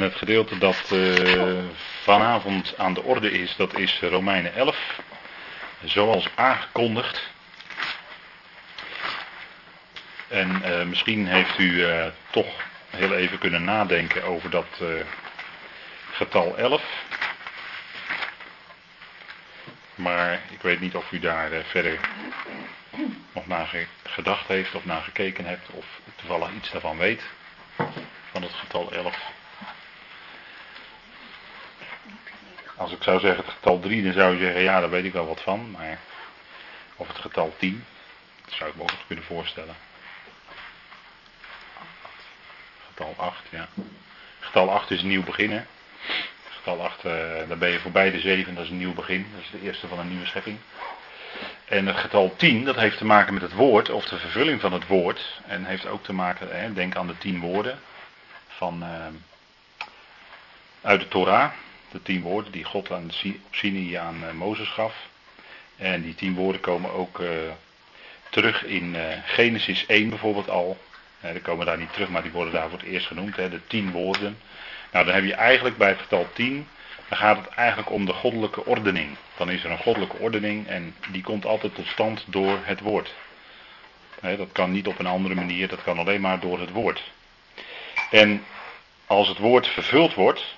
En het gedeelte dat uh, vanavond aan de orde is, dat is Romeinen 11. Zoals aangekondigd. En uh, misschien heeft u uh, toch heel even kunnen nadenken over dat getal 11. Maar ik weet niet of u daar verder nog naar gedacht heeft of naar gekeken hebt of toevallig iets daarvan weet. Van het getal 11. Als ik zou zeggen het getal 3, dan zou je zeggen, ja, daar weet ik wel wat van. Maar, of het getal 10, dat zou ik me ook nog kunnen voorstellen. Getal 8, ja. Getal 8 is een nieuw begin, Getal 8, uh, daar ben je voorbij de 7, dat is een nieuw begin. Dat is de eerste van een nieuwe schepping. En het getal 10, dat heeft te maken met het woord, of de vervulling van het woord. En heeft ook te maken, hè, denk aan de 10 woorden van, uh, uit de Torah de tien woorden die God aan Sinai aan uh, Mozes gaf. En die tien woorden komen ook uh, terug in uh, Genesis 1 bijvoorbeeld al. die komen daar niet terug, maar die worden daar voor het eerst genoemd, hè, de tien woorden. Nou, dan heb je eigenlijk bij het getal 10, dan gaat het eigenlijk om de goddelijke ordening. Dan is er een goddelijke ordening en die komt altijd tot stand door het woord. dat kan niet op een andere manier, dat kan alleen maar door het woord. En als het woord vervuld wordt,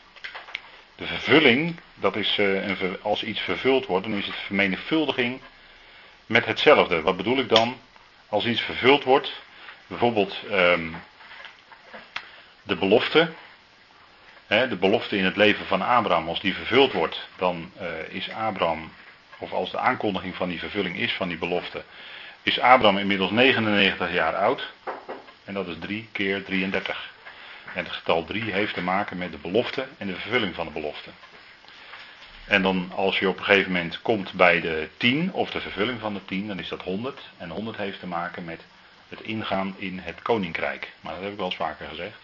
de vervulling, dat is uh, een, als iets vervuld wordt, dan is het vermenigvuldiging met hetzelfde. Wat bedoel ik dan? Als iets vervuld wordt, bijvoorbeeld um, de belofte, hè, de belofte in het leven van Abraham, als die vervuld wordt, dan uh, is Abraham, of als de aankondiging van die vervulling is van die belofte, is Abraham inmiddels 99 jaar oud. En dat is 3 keer 33. En het getal 3 heeft te maken met de belofte en de vervulling van de belofte. En dan als je op een gegeven moment komt bij de 10 of de vervulling van de 10, dan is dat 100. En 100 heeft te maken met het ingaan in het koninkrijk. Maar dat heb ik wel eens vaker gezegd.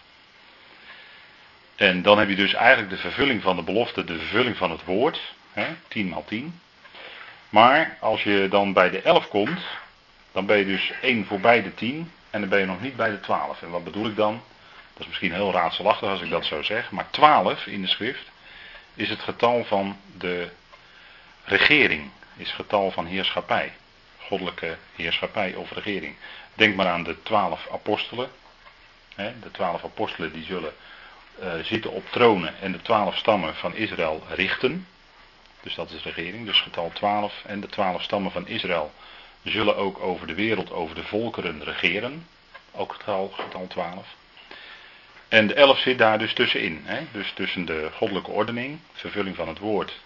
En dan heb je dus eigenlijk de vervulling van de belofte, de vervulling van het woord. Hè, 10 maal 10. Maar als je dan bij de 11 komt, dan ben je dus 1 voorbij de 10 en dan ben je nog niet bij de 12. En wat bedoel ik dan? Dat is misschien heel raadselachtig als ik dat zo zeg, maar 12 in de schrift is het getal van de regering, is het getal van heerschappij, goddelijke heerschappij of regering. Denk maar aan de 12 apostelen. De 12 apostelen die zullen uh, zitten op tronen en de 12 stammen van Israël richten. Dus dat is regering, dus getal 12 en de 12 stammen van Israël zullen ook over de wereld, over de volkeren regeren. Ook getal, getal 12. En de elf zit daar dus tussenin. Hè? Dus tussen de goddelijke ordening, vervulling van het woord,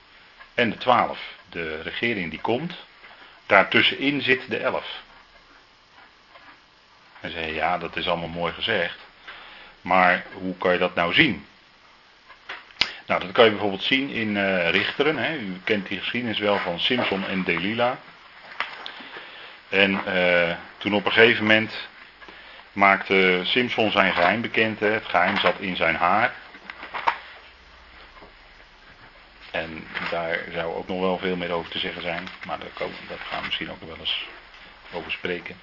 en de twaalf, de regering die komt. Daartussenin zit de elf. En zei ja, dat is allemaal mooi gezegd. Maar hoe kan je dat nou zien? Nou, dat kan je bijvoorbeeld zien in uh, Richteren. Hè? U kent die geschiedenis wel van Simpson en Delila. En uh, toen op een gegeven moment maakte Simpson zijn geheim bekend. Hè. Het geheim zat in zijn haar. En daar zou ook nog wel veel meer over te zeggen zijn. Maar daar, gaan we misschien ook wel eens over spreken.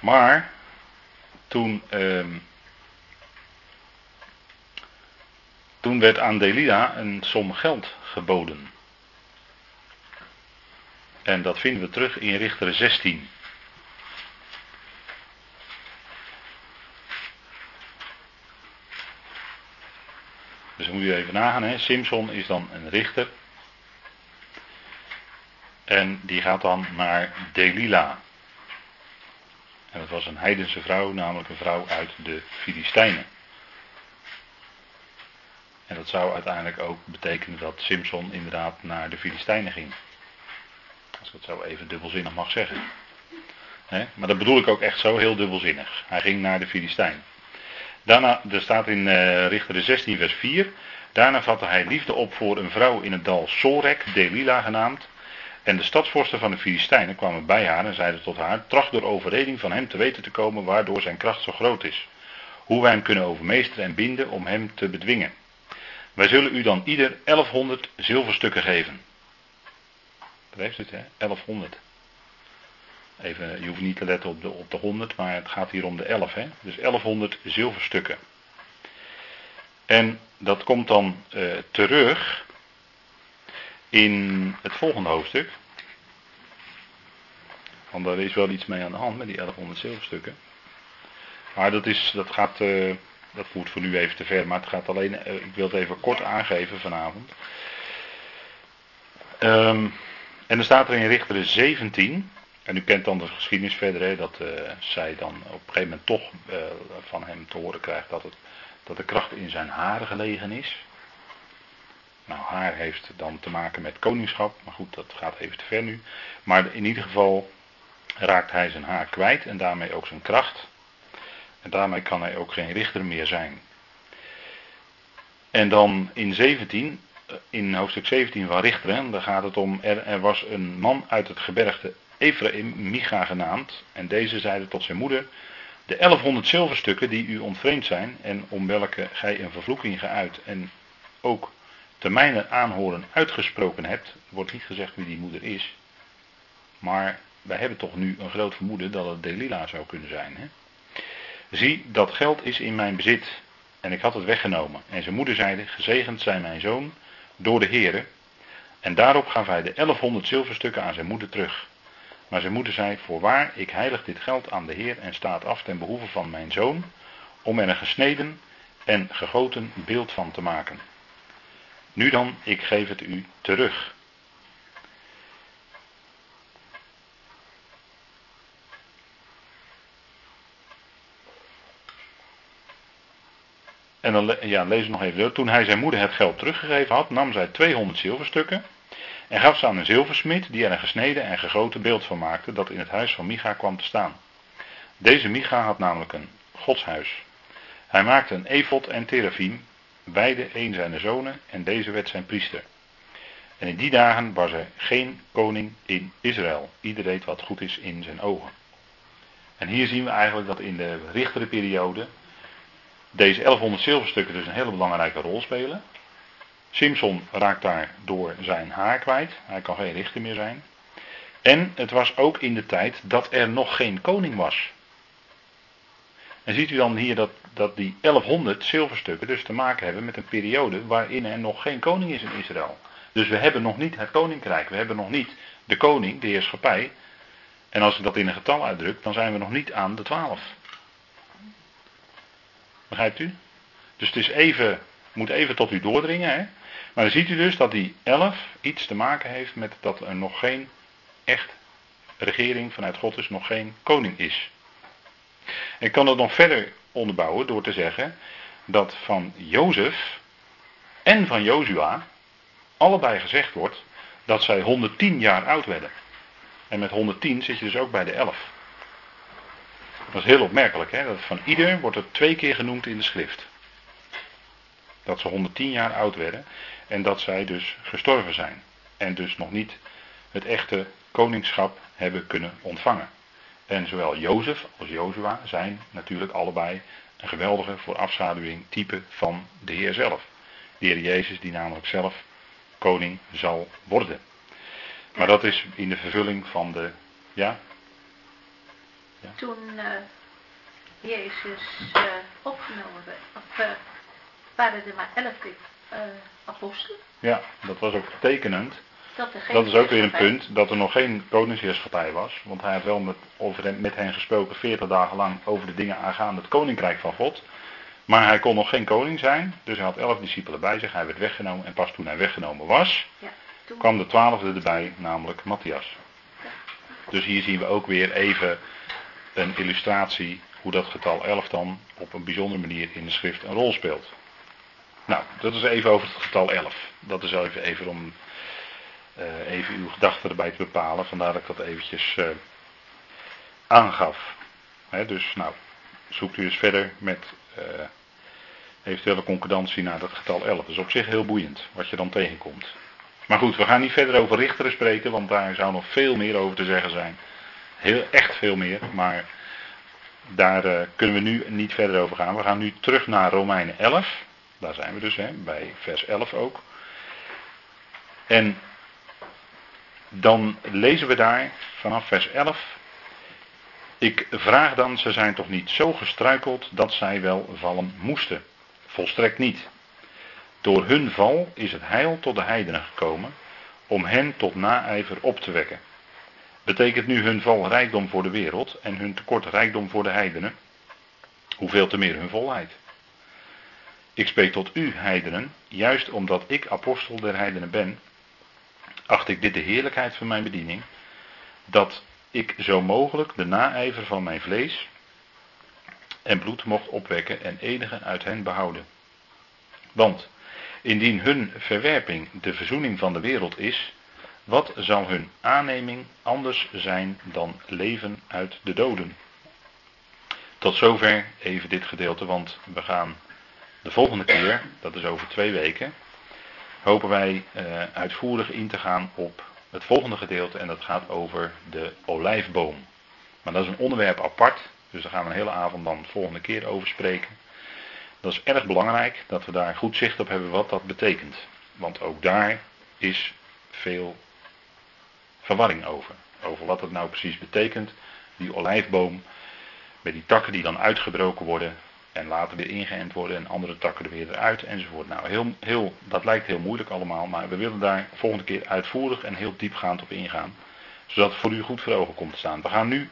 Maar toen, ehm, toen werd aan Delila een som geld geboden. En dat vinden we terug in Richter 16. Dus moet je even nagaan. Hè. Simpson is dan een richter. En die gaat dan naar Delila. En dat was een heidense vrouw, namelijk een vrouw uit de Filistijnen. En dat zou uiteindelijk ook betekenen dat Simpson inderdaad naar de Filistijnen ging. Als ik het zo even dubbelzinnig mag zeggen. Maar dat bedoel ik ook echt zo heel dubbelzinnig. Hij ging naar de Filistijn. Daarna, er staat in uh, Richter 16 vers 4. Daarna vatte hij liefde op voor een vrouw in het dal Sorek, Delila genaamd. En de stadsvorsten van de Filistijnen kwamen bij haar en zeiden tot haar: Tracht door overreding van hem te weten te komen waardoor zijn kracht zo groot is. Hoe wij hem kunnen overmeesteren en binden om hem te bedwingen. Wij zullen u dan ieder 1100 zilverstukken geven. Dat heeft het, hè? 1100. Even, je hoeft niet te letten op de, op de 100, maar het gaat hier om de 11. Hè? Dus 1100 zilverstukken. En dat komt dan uh, terug in het volgende hoofdstuk. Want daar is wel iets mee aan de hand met die 1100 zilverstukken. Maar dat, is, dat gaat, uh, dat voert voor nu even te ver, maar het gaat alleen, uh, ik wil het even kort aangeven vanavond. Um, en dan staat er in Richteren 17, en u kent dan de geschiedenis verder, hè, dat zij dan op een gegeven moment toch van hem te horen krijgt dat, het, dat de kracht in zijn haren gelegen is. Nou, haar heeft dan te maken met koningschap, maar goed, dat gaat even te ver nu. Maar in ieder geval raakt hij zijn haar kwijt en daarmee ook zijn kracht. En daarmee kan hij ook geen richter meer zijn. En dan in 17, eh, in hoofdstuk 17 van Richteren, daar gaat het om, er, er was een man uit het gebergte Ephraim, Micha genaamd, en deze zeide tot zijn moeder, de 1100 zilverstukken die u ontvreemd zijn en om welke gij een vervloeking geuit en ook te mijnen aanhoren uitgesproken hebt, wordt niet gezegd wie die moeder is, maar wij hebben toch nu een groot vermoeden dat het Delila zou kunnen zijn. Hè? Zie, dat geld is in mijn bezit en ik had het weggenomen. En zijn moeder zeide, gezegend zijn mijn zoon door de Heere. En daarop gaf hij de 1100 zilverstukken aan zijn moeder terug. Maar zijn moeder zei, voorwaar, ik heilig dit geld aan de Heer en staat af ten behoeve van mijn zoon, om er een gesneden en gegoten beeld van te maken. Nu dan, ik geef het u terug. En dan ja, lees nog even door. Toen hij zijn moeder het geld teruggegeven had, nam zij 200 zilverstukken en gaf ze aan een zilversmid die er een gesneden en gegoten beeld van maakte dat in het huis van Micha kwam te staan. Deze Micha had namelijk een godshuis. Hij maakte een efot en terafim, beide een zijn zonen en deze werd zijn priester. En in die dagen was er geen koning in Israël. Ieder deed wat goed is in zijn ogen. En hier zien we eigenlijk dat in de richtere periode deze 1100 zilverstukken dus een hele belangrijke rol spelen. Simpson raakt daar door zijn haar kwijt. Hij kan geen richter meer zijn. En het was ook in de tijd dat er nog geen koning was. En ziet u dan hier dat, dat die 1100 zilverstukken dus te maken hebben met een periode waarin er nog geen koning is in Israël. Dus we hebben nog niet het koninkrijk, we hebben nog niet de koning, de heerschappij. En als ik dat in een getal uitdruk, dan zijn we nog niet aan de 12. Begrijpt u? Dus het is even, moet even tot u doordringen. Hè? Maar dan ziet u dus dat die 11 iets te maken heeft met dat er nog geen echt regering vanuit God is, nog geen koning is. Ik kan dat nog verder onderbouwen door te zeggen dat van Jozef en van Jozua allebei gezegd wordt dat zij 110 jaar oud werden. En met 110 zit je dus ook bij de 11. Dat is heel opmerkelijk, hè? Dat van ieder wordt het twee keer genoemd in de schrift. Dat ze 110 jaar oud werden en dat zij dus gestorven zijn. En dus nog niet het echte koningschap hebben kunnen ontvangen. En zowel Jozef als Jozua zijn natuurlijk allebei een geweldige voorafschaduwing type van de Heer zelf. De Heer Jezus die namelijk zelf koning zal worden. Maar dat is in de vervulling van de, ja, ja. Toen uh, Jezus uh, opgenomen werd, of, uh, waren er maar elf apostelen. Ja, dat was ook tekenend. Dat, dat is ook weer een punt, dat er nog geen koningsheerschappij was. Want hij had wel met, over, met hen gesproken 40 dagen lang over de dingen aangaande het koninkrijk van God. Maar hij kon nog geen koning zijn, dus hij had elf discipelen bij zich. Hij werd weggenomen en pas toen hij weggenomen was, ja, toen... kwam de twaalfde erbij, namelijk Matthias. Ja. Dus hier zien we ook weer even een illustratie hoe dat getal 11 dan op een bijzondere manier in de schrift een rol speelt. Nou, dat is even over het getal 11. Dat is even, even om uh, even uw gedachten erbij te bepalen. Vandaar dat ik dat eventjes uh, aangaf. dus nou, zoekt u eens verder met uh, eventuele concordantie naar dat getal 11. Dat is op zich heel boeiend wat je dan tegenkomt. Maar goed, we gaan niet verder over richteren spreken, want daar zou nog veel meer over te zeggen zijn. Heel, echt veel meer, maar daar kunnen we nu niet verder over gaan. We gaan nu terug naar Romeinen 11. Daar zijn we dus, hè, bij vers 11 ook. En dan lezen we daar vanaf vers 11. Ik vraag dan, ze zijn toch niet zo gestruikeld dat zij wel vallen moesten? Volstrekt niet. Door hun val is het heil tot de heidenen gekomen, om hen tot naijver op te wekken. Betekent nu hun val rijkdom voor de wereld en hun tekort rijkdom voor de heidenen? Hoeveel te meer hun volheid. Ik spreek tot u, heidenen, juist omdat ik apostel der heidenen ben, acht ik dit de heerlijkheid van mijn bediening, dat ik zo mogelijk de naijver van mijn vlees en bloed mocht opwekken en enige uit hen behouden. Want indien hun verwerping de verzoening van de wereld is, wat zal hun aanneming anders zijn dan leven uit de doden? Tot zover even dit gedeelte, want we gaan de volgende keer, dat is over twee weken, hopen wij uh, uitvoerig in te gaan op het volgende gedeelte en dat gaat over de olijfboom. Maar dat is een onderwerp apart, dus daar gaan we een hele avond dan de volgende keer over spreken. Dat is erg belangrijk dat we daar goed zicht op hebben wat dat betekent. Want ook daar is veel verwarring over. Over wat het nou precies betekent, die olijfboom, met die takken die dan uitgebroken worden en later weer ingeënt worden en andere takken er weer eruit enzovoort. Nou, heel, heel, dat lijkt heel moeilijk allemaal, maar we willen daar volgende keer uitvoerig en heel diepgaand op ingaan. Zodat het voor u goed voor ogen komt te staan. We gaan nu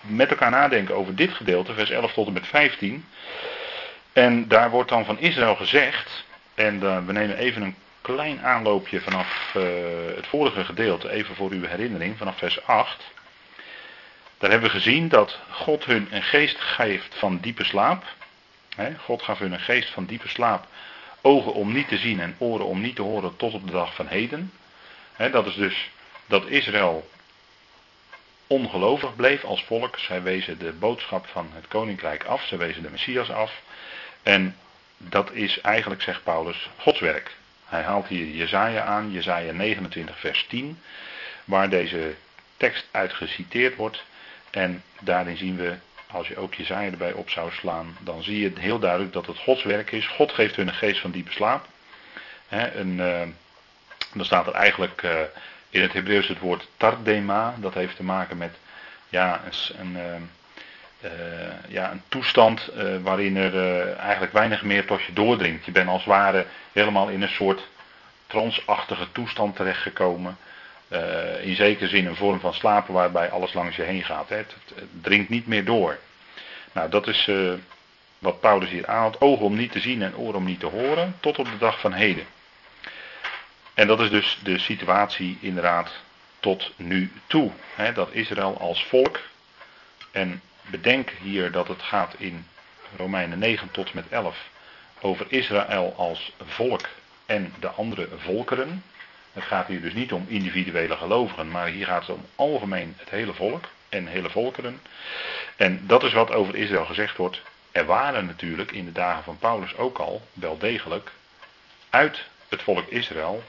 met elkaar nadenken over dit gedeelte, vers 11 tot en met 15. En daar wordt dan van Israël gezegd, en uh, we nemen even een klein aanloopje vanaf uh, het vorige gedeelte, even voor uw herinnering, vanaf vers 8. Daar hebben we gezien dat God hun een geest geeft van diepe slaap. God gaf hun een geest van diepe slaap. Ogen om niet te zien en oren om niet te horen tot op de dag van heden. dat is dus dat Israël ongelovig bleef als volk. Zij wezen de boodschap van het koninkrijk af. Zij wezen de Messias af. En dat is eigenlijk, zegt Paulus, Gods werk. Hij haalt hier Jezaja aan, Jezaja 29 vers 10. Waar deze tekst uit geciteerd wordt. En daarin zien we, als je ook Jezaja erbij op zou slaan, dan zie je heel duidelijk dat het Gods werk is. God geeft hun een geest van diepe slaap. He, uh, dan staat er eigenlijk uh, in het Hebreeuws het woord tardema. Dat heeft te maken met ja, een, uh, ja, een toestand waarin er eigenlijk weinig meer tot je doordringt. Je bent als het ware helemaal in een soort transachtige toestand terechtgekomen. Uh, in zekere zin een vorm van slapen waarbij alles langs je heen gaat. Hè. Het, dringt niet meer door. Nou, dat is uh, wat Paulus hier aanhaalt. Ogen om niet te zien en oren om niet te horen, tot op de dag van heden. En dat is dus de situatie inderdaad tot nu toe. Hè, dat Israël als volk, en bedenk hier dat het gaat in Romeinen 9 tot met 11 over Israël als volk en de andere volkeren. Het gaat hier dus niet om individuele gelovigen, maar hier gaat het om algemeen het hele volk en hele volkeren. En dat is wat over Israël gezegd wordt. Er waren natuurlijk in de dagen van Paulus ook al wel degelijk uit het volk Israël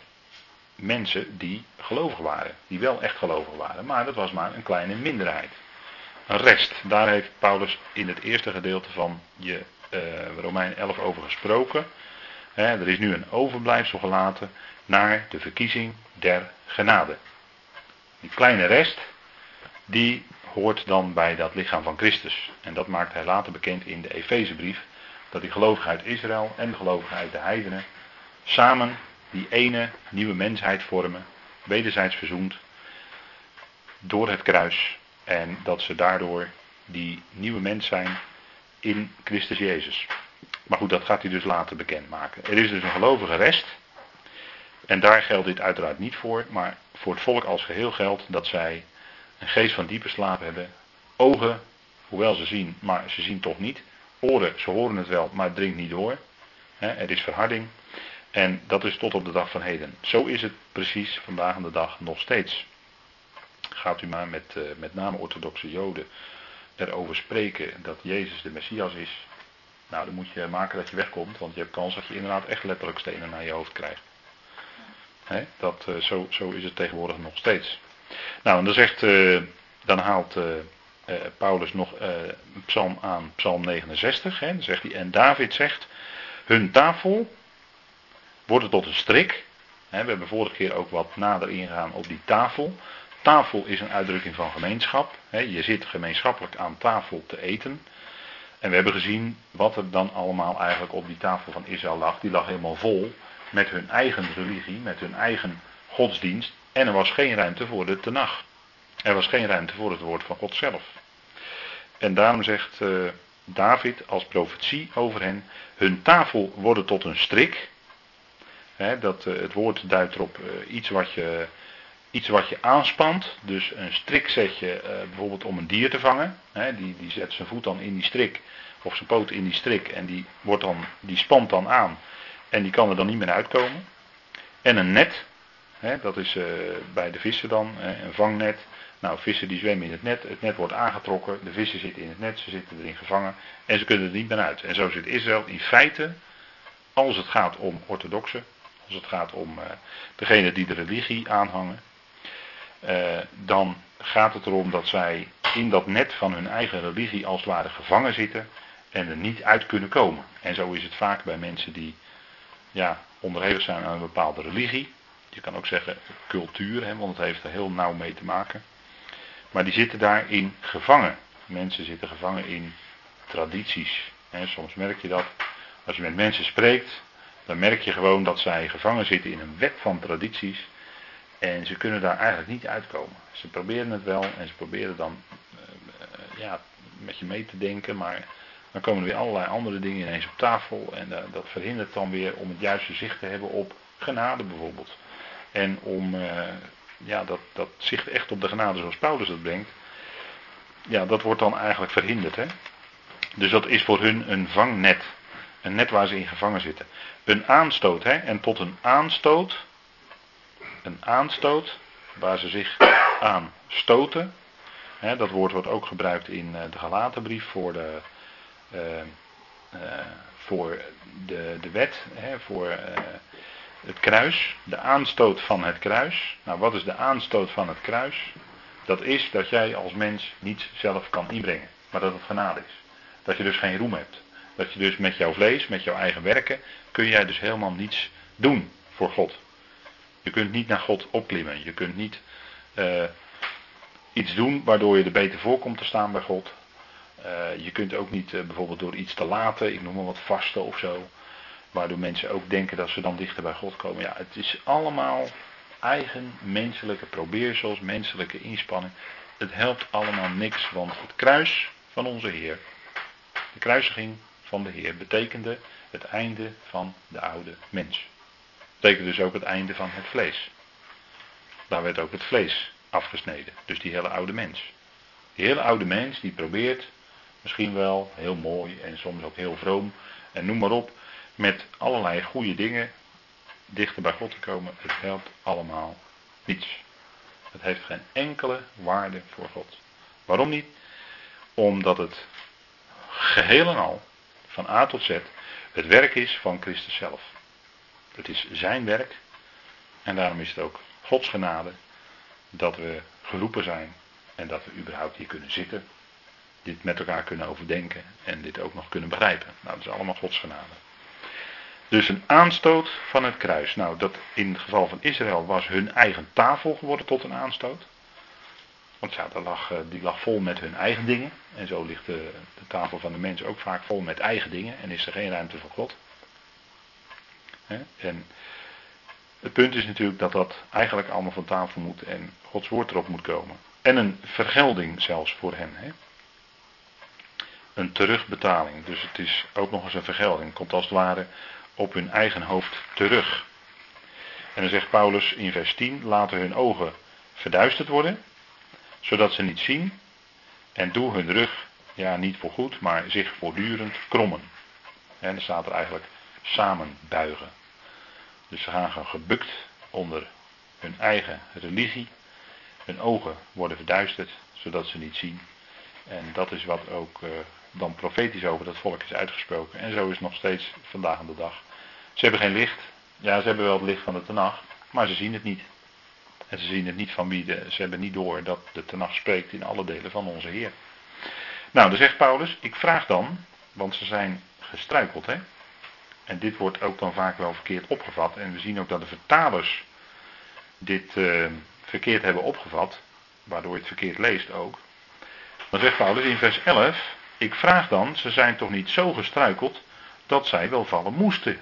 mensen die gelovig waren, die wel echt gelovig waren, maar dat was maar een kleine minderheid. Een rest, daar heeft Paulus in het eerste gedeelte van je uh, Romein 11 over gesproken. er is nu een overblijfsel gelaten naar de verkiezing der genade. Die kleine rest, die hoort dan bij dat lichaam van Christus. En dat maakt hij later bekend in de Efezebrief. Dat die gelovigen uit Israël en de gelovigen uit de heidenen samen die ene nieuwe mensheid vormen, wederzijds verzoend door het kruis. En dat ze daardoor die nieuwe mens zijn in Christus Jezus. Maar goed, dat gaat hij dus later bekendmaken. Er is dus een gelovige rest en daar geldt dit uiteraard niet voor, maar voor het volk als geheel geldt dat zij een geest van diepe slaap hebben. Ogen, hoewel ze zien, maar ze zien toch niet. Oren, ze horen het wel, maar het dringt niet door. er is verharding. En dat is tot op de dag van heden. Zo is het precies vandaag aan de dag nog steeds. Gaat u maar met uh, met name orthodoxe joden erover spreken dat Jezus de Messias is. Nou, dan moet je maken dat je wegkomt, want je hebt kans dat je inderdaad echt letterlijk stenen naar je hoofd krijgt dat, uh, zo, zo is het tegenwoordig nog steeds. Nou, en dan, zegt, uh, dan haalt uh, Paulus nog psalm aan, psalm 69. Hè, dan zegt hij, en David zegt, hun tafel wordt tot een strik. We hebben vorige keer ook wat nader ingegaan op die tafel. Tafel is een uitdrukking van gemeenschap. Je zit gemeenschappelijk aan tafel te eten. En we hebben gezien wat er dan allemaal eigenlijk op die tafel van Israël lag. Die lag helemaal vol met hun eigen religie, met hun eigen godsdienst. En er was geen ruimte voor de tenag. Er was geen ruimte voor het woord van God zelf. En daarom zegt uh, David als profetie over hen: hun tafel worden tot een strik. dat, uh, het woord duidt erop uh, iets, wat je, iets wat je aanspant. Dus een strik zet je bijvoorbeeld om een dier te vangen. die, die zet zijn voet dan in die strik, of zijn poot in die strik, en die, wordt dan, die spant dan aan. En die kan er dan niet meer uitkomen. En een net, dat is bij de vissen dan, een vangnet. Nou, vissen die zwemmen in het net, het net wordt aangetrokken, de vissen zitten in het net, ze zitten erin gevangen en ze kunnen er niet meer uit. En zo zit Israël in feite, als het gaat om orthodoxen, als het gaat om uh, degene die de religie aanhangen, uh, dan gaat het erom dat zij in dat net van hun eigen religie als het ware gevangen zitten en er niet uit kunnen komen. En zo is het vaak bij mensen die ja, onderhevig zijn aan een bepaalde religie. Je kan ook zeggen cultuur, hè, want het heeft er heel nauw mee te maken. Maar die zitten daarin gevangen. Mensen zitten gevangen in tradities. En soms merk je dat. Als je met mensen spreekt, dan merk je gewoon dat zij gevangen zitten in een web van tradities. En ze kunnen daar eigenlijk niet uitkomen. Ze proberen het wel en ze proberen dan uh, ja, met je mee te denken, maar dan komen er weer allerlei andere dingen ineens op tafel. En uh, dat verhindert dan weer om het juiste zicht te hebben op genade bijvoorbeeld. En om uh, ja, dat, dat zicht echt op de genade zoals Paulus dat brengt, ja, dat wordt dan eigenlijk verhinderd. Hè? Dus dat is voor hun een vangnet. Een net waar ze in gevangen zitten. Een aanstoot, hè? En tot een aanstoot, een aanstoot, waar ze zich aan stoten. Hè, dat woord wordt ook gebruikt in eh, de Galatenbrief voor de, voor de, de wet, hè, voor het kruis, de aanstoot van het kruis. Nou, wat is de aanstoot van het kruis? Dat is dat jij als mens niets zelf kan inbrengen, maar dat het genade is. Dat je dus geen roem hebt. Dat je dus met jouw vlees, met jouw eigen werken, kun jij dus helemaal niets doen voor God. Je kunt niet naar God opklimmen. Je kunt niet iets doen waardoor je er beter voor komt te staan bij God. Uh, je kunt ook niet uh, bijvoorbeeld door iets te laten, ik noem maar wat vasten of zo. Waardoor mensen ook denken dat ze dan dichter bij God komen. Ja, het is allemaal eigen menselijke probeersels, menselijke inspanning. Het helpt allemaal niks, want het kruis van onze Heer, de kruisiging van de Heer, betekende het einde van de oude mens. Betekent dus ook het einde van het vlees. Daar werd ook het vlees afgesneden. Dus die hele oude mens. Die hele oude mens die probeert, misschien wel heel mooi en soms ook heel vroom en noem maar op, met allerlei goede dingen dichter bij God te komen, het helpt allemaal niets. Het heeft geen enkele waarde voor God. Waarom niet? Omdat het geheel en al, van A tot Z, het werk is van Christus zelf. Het is zijn werk en daarom is het ook Gods genade dat we geroepen zijn en dat we überhaupt hier kunnen zitten, dit met elkaar kunnen overdenken en dit ook nog kunnen begrijpen. Nou, dat is allemaal Gods genade. Dus een aanstoot van het kruis. Nou, dat in het geval van Israël was hun eigen tafel geworden tot een aanstoot. Want ja, eh, die lag vol met hun eigen dingen. En zo ligt de, de, tafel van de mens ook vaak vol met eigen dingen. En is er geen ruimte voor God. En het punt is natuurlijk dat dat eigenlijk allemaal van tafel moet. En Gods woord erop moet komen. En een vergelding zelfs voor hen. Hè? Een terugbetaling. Dus het is ook nog eens een vergelding. Komt als het ware op hun eigen hoofd terug. En dan zegt Paulus in vers 10: laten hun ogen verduisterd worden, zodat ze niet zien, en doe hun rug, ja niet voor goed, maar zich voortdurend krommen. En dan staat er eigenlijk samen buigen. Dus ze gaan gebukt onder hun eigen religie. Hun ogen worden verduisterd, zodat ze niet zien. En dat is wat ook uh, dan profetisch over dat volk is uitgesproken. En zo is het nog steeds vandaag aan de dag. Ze hebben geen licht. Ja, ze hebben wel het licht van de Tenach, maar ze zien het niet. En ze zien het niet van wie de, ze hebben niet door dat de Tenach spreekt in alle delen van onze Heer. Nou, dan zegt Paulus, ik vraag dan, want ze zijn gestruikeld, hè. En dit wordt ook dan vaak wel verkeerd opgevat. En we zien ook dat de vertalers dit uh, verkeerd hebben opgevat, waardoor je het verkeerd leest ook. Dan zegt Paulus in vers 11, ik vraag dan, ze zijn toch niet zo gestruikeld dat zij wel vallen moesten.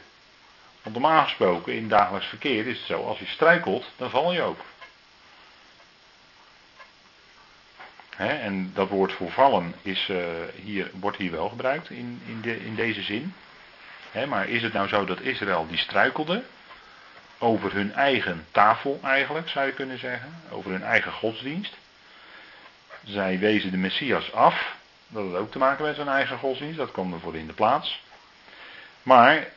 Want normaal gesproken in dagelijks verkeer is het zo, als je struikelt, dan val je ook. en dat woord voor vallen is, uh, hier, wordt hier wel gebruikt in, in, de, in deze zin. maar is het nou zo dat Israël die struikelde over hun eigen tafel eigenlijk, zou je kunnen zeggen, over hun eigen godsdienst. Zij wezen de Messias af, dat had ook te maken met zijn eigen godsdienst, dat kwam er voor in de plaats. Maar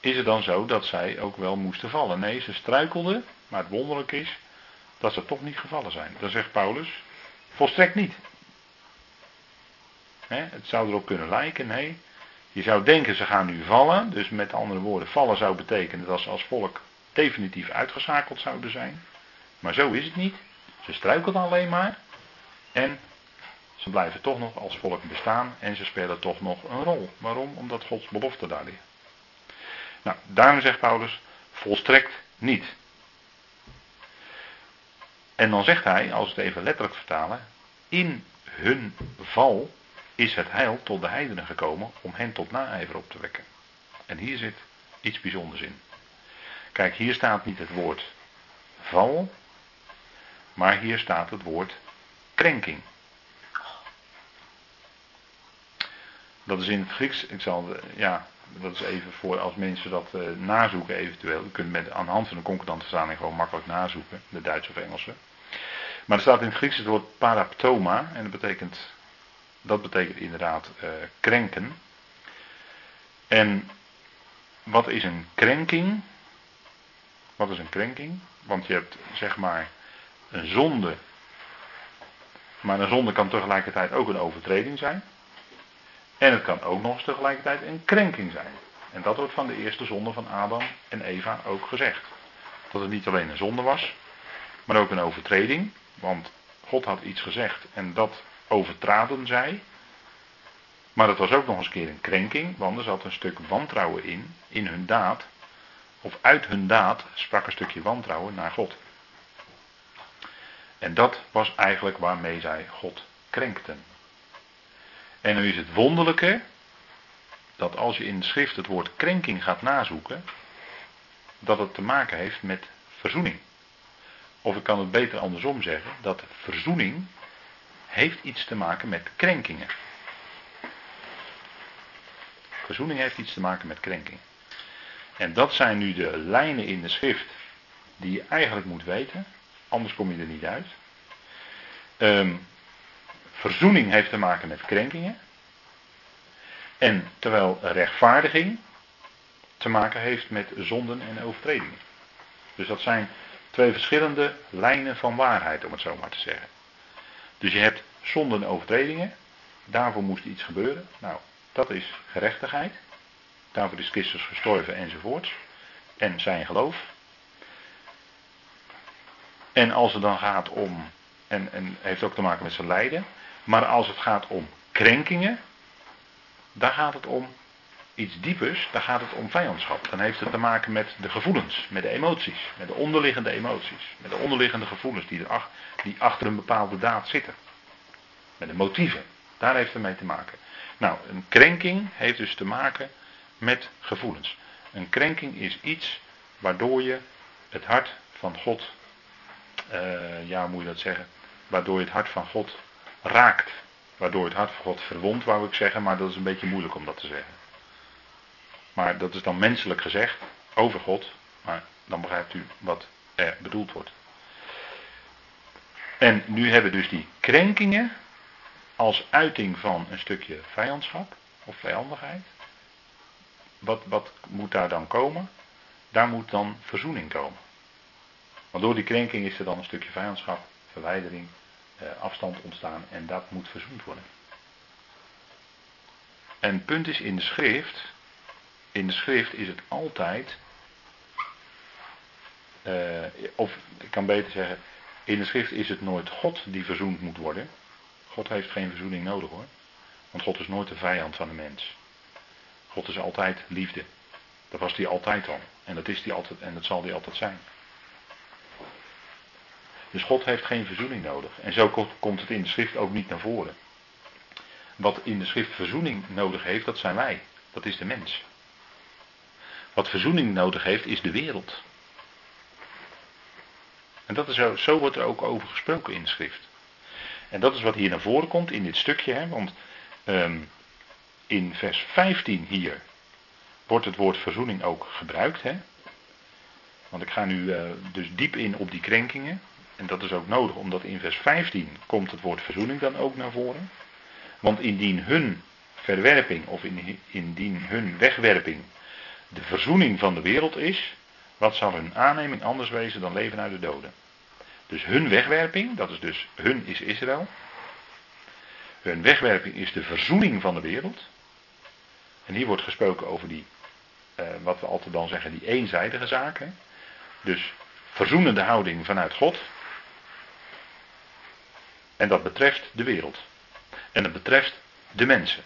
is het dan zo dat zij ook wel moesten vallen? Nee, ze struikelden, maar het wonderlijk is dat ze toch niet gevallen zijn. Dan zegt Paulus, volstrekt niet. het zou erop kunnen lijken, nee. Je zou denken ze gaan nu vallen, dus met andere woorden, vallen zou betekenen dat ze als volk definitief uitgeschakeld zouden zijn. Maar zo is het niet. Ze struikelden alleen maar en ze blijven toch nog als volk bestaan en ze spelen toch nog een rol. Waarom? Omdat Gods belofte daar ligt. Nou, daarom zegt Paulus, volstrekt niet. En dan zegt hij, als we het even letterlijk vertalen, in hun val is het heil tot de heidenen gekomen om hen tot naijver op te wekken. En hier zit iets bijzonders in. Kijk, hier staat niet het woord val, maar hier staat het woord krenking. Dat is in het Grieks, ik zal, ja, dat is even voor als mensen dat uh, nazoeken eventueel. U kunt met, aan de hand van de concordante vertaling gewoon makkelijk nazoeken, de Duitse of Engelse. Maar er staat in het Grieks het woord paraptoma en dat betekent, dat betekent inderdaad uh, krenken. En wat is een krenking? Wat is een krenking? Want je hebt zeg maar een zonde. Maar een zonde kan tegelijkertijd ook een overtreding zijn. En het kan ook nog eens tegelijkertijd een krenking zijn. En dat wordt van de eerste zonde van Adam en Eva ook gezegd. Dat het niet alleen een zonde was, maar ook een overtreding. Want God had iets gezegd en dat overtraden zij. Maar het was ook nog eens een keer een krenking, want er zat een stuk wantrouwen in, in hun daad. Of uit hun daad sprak een stukje wantrouwen naar God. En dat was eigenlijk waarmee zij God krenkten. En nu is het wonderlijke dat als je in de schrift het woord krenking gaat nazoeken, dat het te maken heeft met verzoening. Of ik kan het beter andersom zeggen, dat verzoening heeft iets te maken met krenkingen. Verzoening heeft iets te maken met krenkingen. En dat zijn nu de lijnen in de schrift die je eigenlijk moet weten, anders kom je er niet uit. Um, verzoening heeft te maken met krenkingen. En terwijl rechtvaardiging te maken heeft met zonden en overtredingen. Dus dat zijn twee verschillende lijnen van waarheid, om het zo maar te zeggen. Dus je hebt zonden en overtredingen. Daarvoor moest iets gebeuren. Nou, dat is gerechtigheid. Daarvoor is Christus gestorven enzovoorts. En zijn geloof. En als het dan gaat om, en, en heeft ook te maken met zijn lijden. Maar als het gaat om krenkingen, daar gaat het om iets diepers, daar gaat het om vijandschap. Dan heeft het te maken met de gevoelens, met de emoties, met de onderliggende emoties, met de onderliggende gevoelens die, er, die achter een bepaalde daad zitten. Met de motieven, daar heeft het mee te maken. Nou, een krenking heeft dus te maken met gevoelens. Een krenking is iets waardoor je het hart van God, uh, ja, hoe moet je dat zeggen? Waardoor je het hart van God raakt. Waardoor het hart van God verwondt, wou ik zeggen, maar dat is een beetje moeilijk om dat te zeggen. Maar dat is dan menselijk gezegd over God, maar dan begrijpt u wat er bedoeld wordt. En nu hebben we dus die krenkingen als uiting van een stukje vijandschap of vijandigheid. Wat, wat moet daar dan komen? Daar moet dan verzoening komen. Want door die krenking is er dan een stukje vijandschap, verwijdering, afstand ontstaan en dat moet verzoend worden. En punt is in de schrift, in de schrift is het altijd, uh, of ik kan beter zeggen, in de schrift is het nooit God die verzoend moet worden. God heeft geen verzoening nodig hoor. Want God is nooit de vijand van de mens. God is altijd liefde. Dat was hij altijd al. En dat is hij altijd en dat zal hij altijd zijn. Dus God heeft geen verzoening nodig. En zo komt het in de schrift ook niet naar voren. Wat in de schrift verzoening nodig heeft, dat zijn wij. Dat is de mens. Wat verzoening nodig heeft, is de wereld. En dat is zo, zo wordt er ook over gesproken in de schrift. En dat is wat hier naar voren komt in dit stukje. Hè, want um, in vers 15 hier wordt het woord verzoening ook gebruikt. Hè? Want ik ga nu uh, dus diep in op die krenkingen. En dat is ook nodig, omdat in vers 15 komt het woord verzoening dan ook naar voren. Want indien hun verwerping, of indien hun wegwerping, de verzoening van de wereld is, wat zal hun aanneming anders wezen dan leven uit de doden? Dus hun wegwerping, dat is dus hun is Israël. Hun wegwerping is de verzoening van de wereld. En hier wordt gesproken over die, eh, wat we altijd dan zeggen, die eenzijdige zaken. Dus verzoenende houding vanuit God. En dat betreft de wereld. En dat betreft de mensen.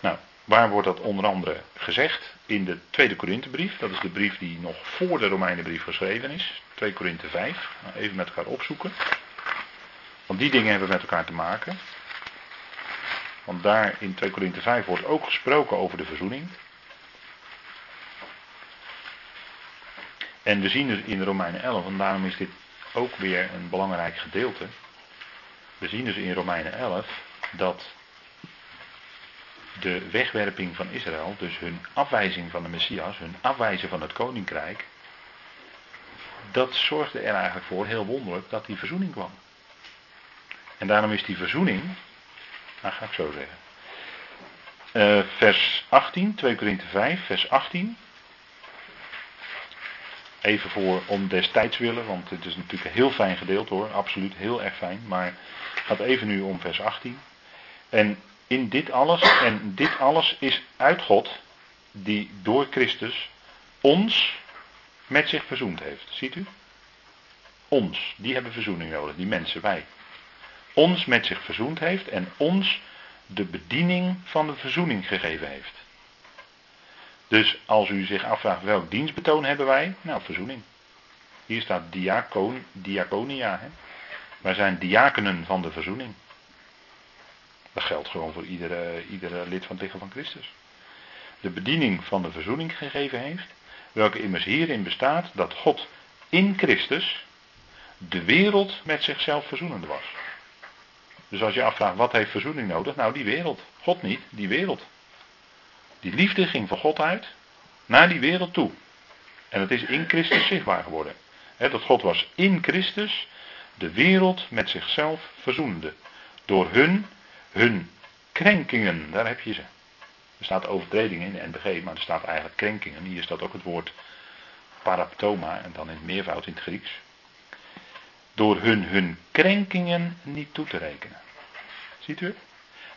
Nou, waar wordt dat onder andere gezegd? In de tweede Korinthebrief. Dat is de brief die nog voor de Romeinenbrief geschreven is. 2 Korinthe 5. Nou, even met elkaar opzoeken. Want die dingen hebben met elkaar te maken. Want daar in 2 Korinthe 5 wordt ook gesproken over de verzoening. En we zien dus in Romeinen 11, en daarom is dit ook weer een belangrijk gedeelte. We zien dus in Romeinen 11 dat de wegwerping van Israël, dus hun afwijzing van de Messias, hun afwijzen van het koninkrijk, dat zorgde er eigenlijk voor, heel wonderlijk, dat die verzoening kwam. En daarom is die verzoening, nou ga ik zo zeggen. Uh, vers 18, 2 Korinthe 5, vers 18. Even voor om destijds willen, want het is natuurlijk een heel fijn gedeelte hoor, absoluut heel erg fijn. Maar gaat even nu om vers 18. En in dit alles, en dit alles is uit God, die door Christus ons met zich verzoend heeft. Ziet u? Ons, die hebben verzoening nodig, die mensen, wij. Ons met zich verzoend heeft en ons de bediening van de verzoening gegeven heeft. Dus als u zich afvraagt welk dienstbetoon hebben wij, nou verzoening. Hier staat diacoon, diaconia. Hè? Wij zijn diakenen van de verzoening. Dat geldt gewoon voor iedere, iedere lid van het lichaam van Christus. De bediening van de verzoening gegeven heeft, welke immers hierin bestaat dat God in Christus de wereld met zichzelf verzoenende was. Dus als je afvraagt wat heeft verzoening nodig, nou die wereld. God niet, die wereld. Die liefde ging van God uit naar die wereld toe. En het is in Christus zichtbaar geworden. dat God was in Christus de wereld met zichzelf verzoende. Door hun, hun krenkingen, daar heb je ze. Er staat overtredingen in de NBG, maar er staat eigenlijk krenkingen. Hier staat ook het woord paraptoma en dan in het meervoud in het Grieks. Door hun hun krenkingen niet toe te rekenen. Ziet u?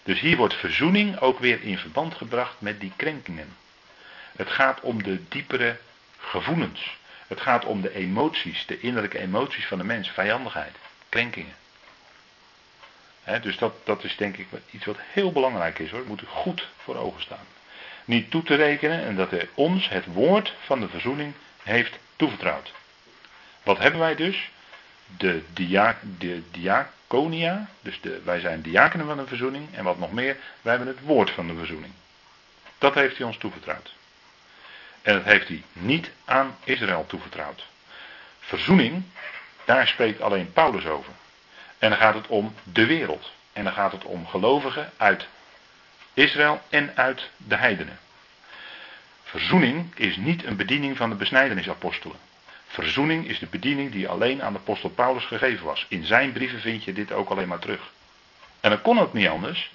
Dus hier wordt verzoening ook weer in verband gebracht met die krenkingen. Het gaat om de diepere gevoelens. Het gaat om de emoties, de innerlijke emoties van de mens, vijandigheid, krenkingen. dus dat, dat is denk ik iets wat heel belangrijk is hoor. moet u goed voor ogen staan. Niet toe te rekenen en dat hij ons het woord van de verzoening heeft toevertrouwd. Wat hebben wij dus? De, dia, de diaconia, dus de, wij zijn diakenen van de verzoening. En wat nog meer, wij hebben het woord van de verzoening. Dat heeft hij ons toevertrouwd. En dat heeft hij niet aan Israël toevertrouwd. Verzoening, daar spreekt alleen Paulus over. En dan gaat het om de wereld. En dan gaat het om gelovigen uit Israël en uit de heidenen. Verzoening is niet een bediening van de besnijdenisapostelen. Verzoening is de bediening die alleen aan de apostel Paulus gegeven was. In zijn brieven vind je dit ook alleen maar terug. En dat kon ook niet anders,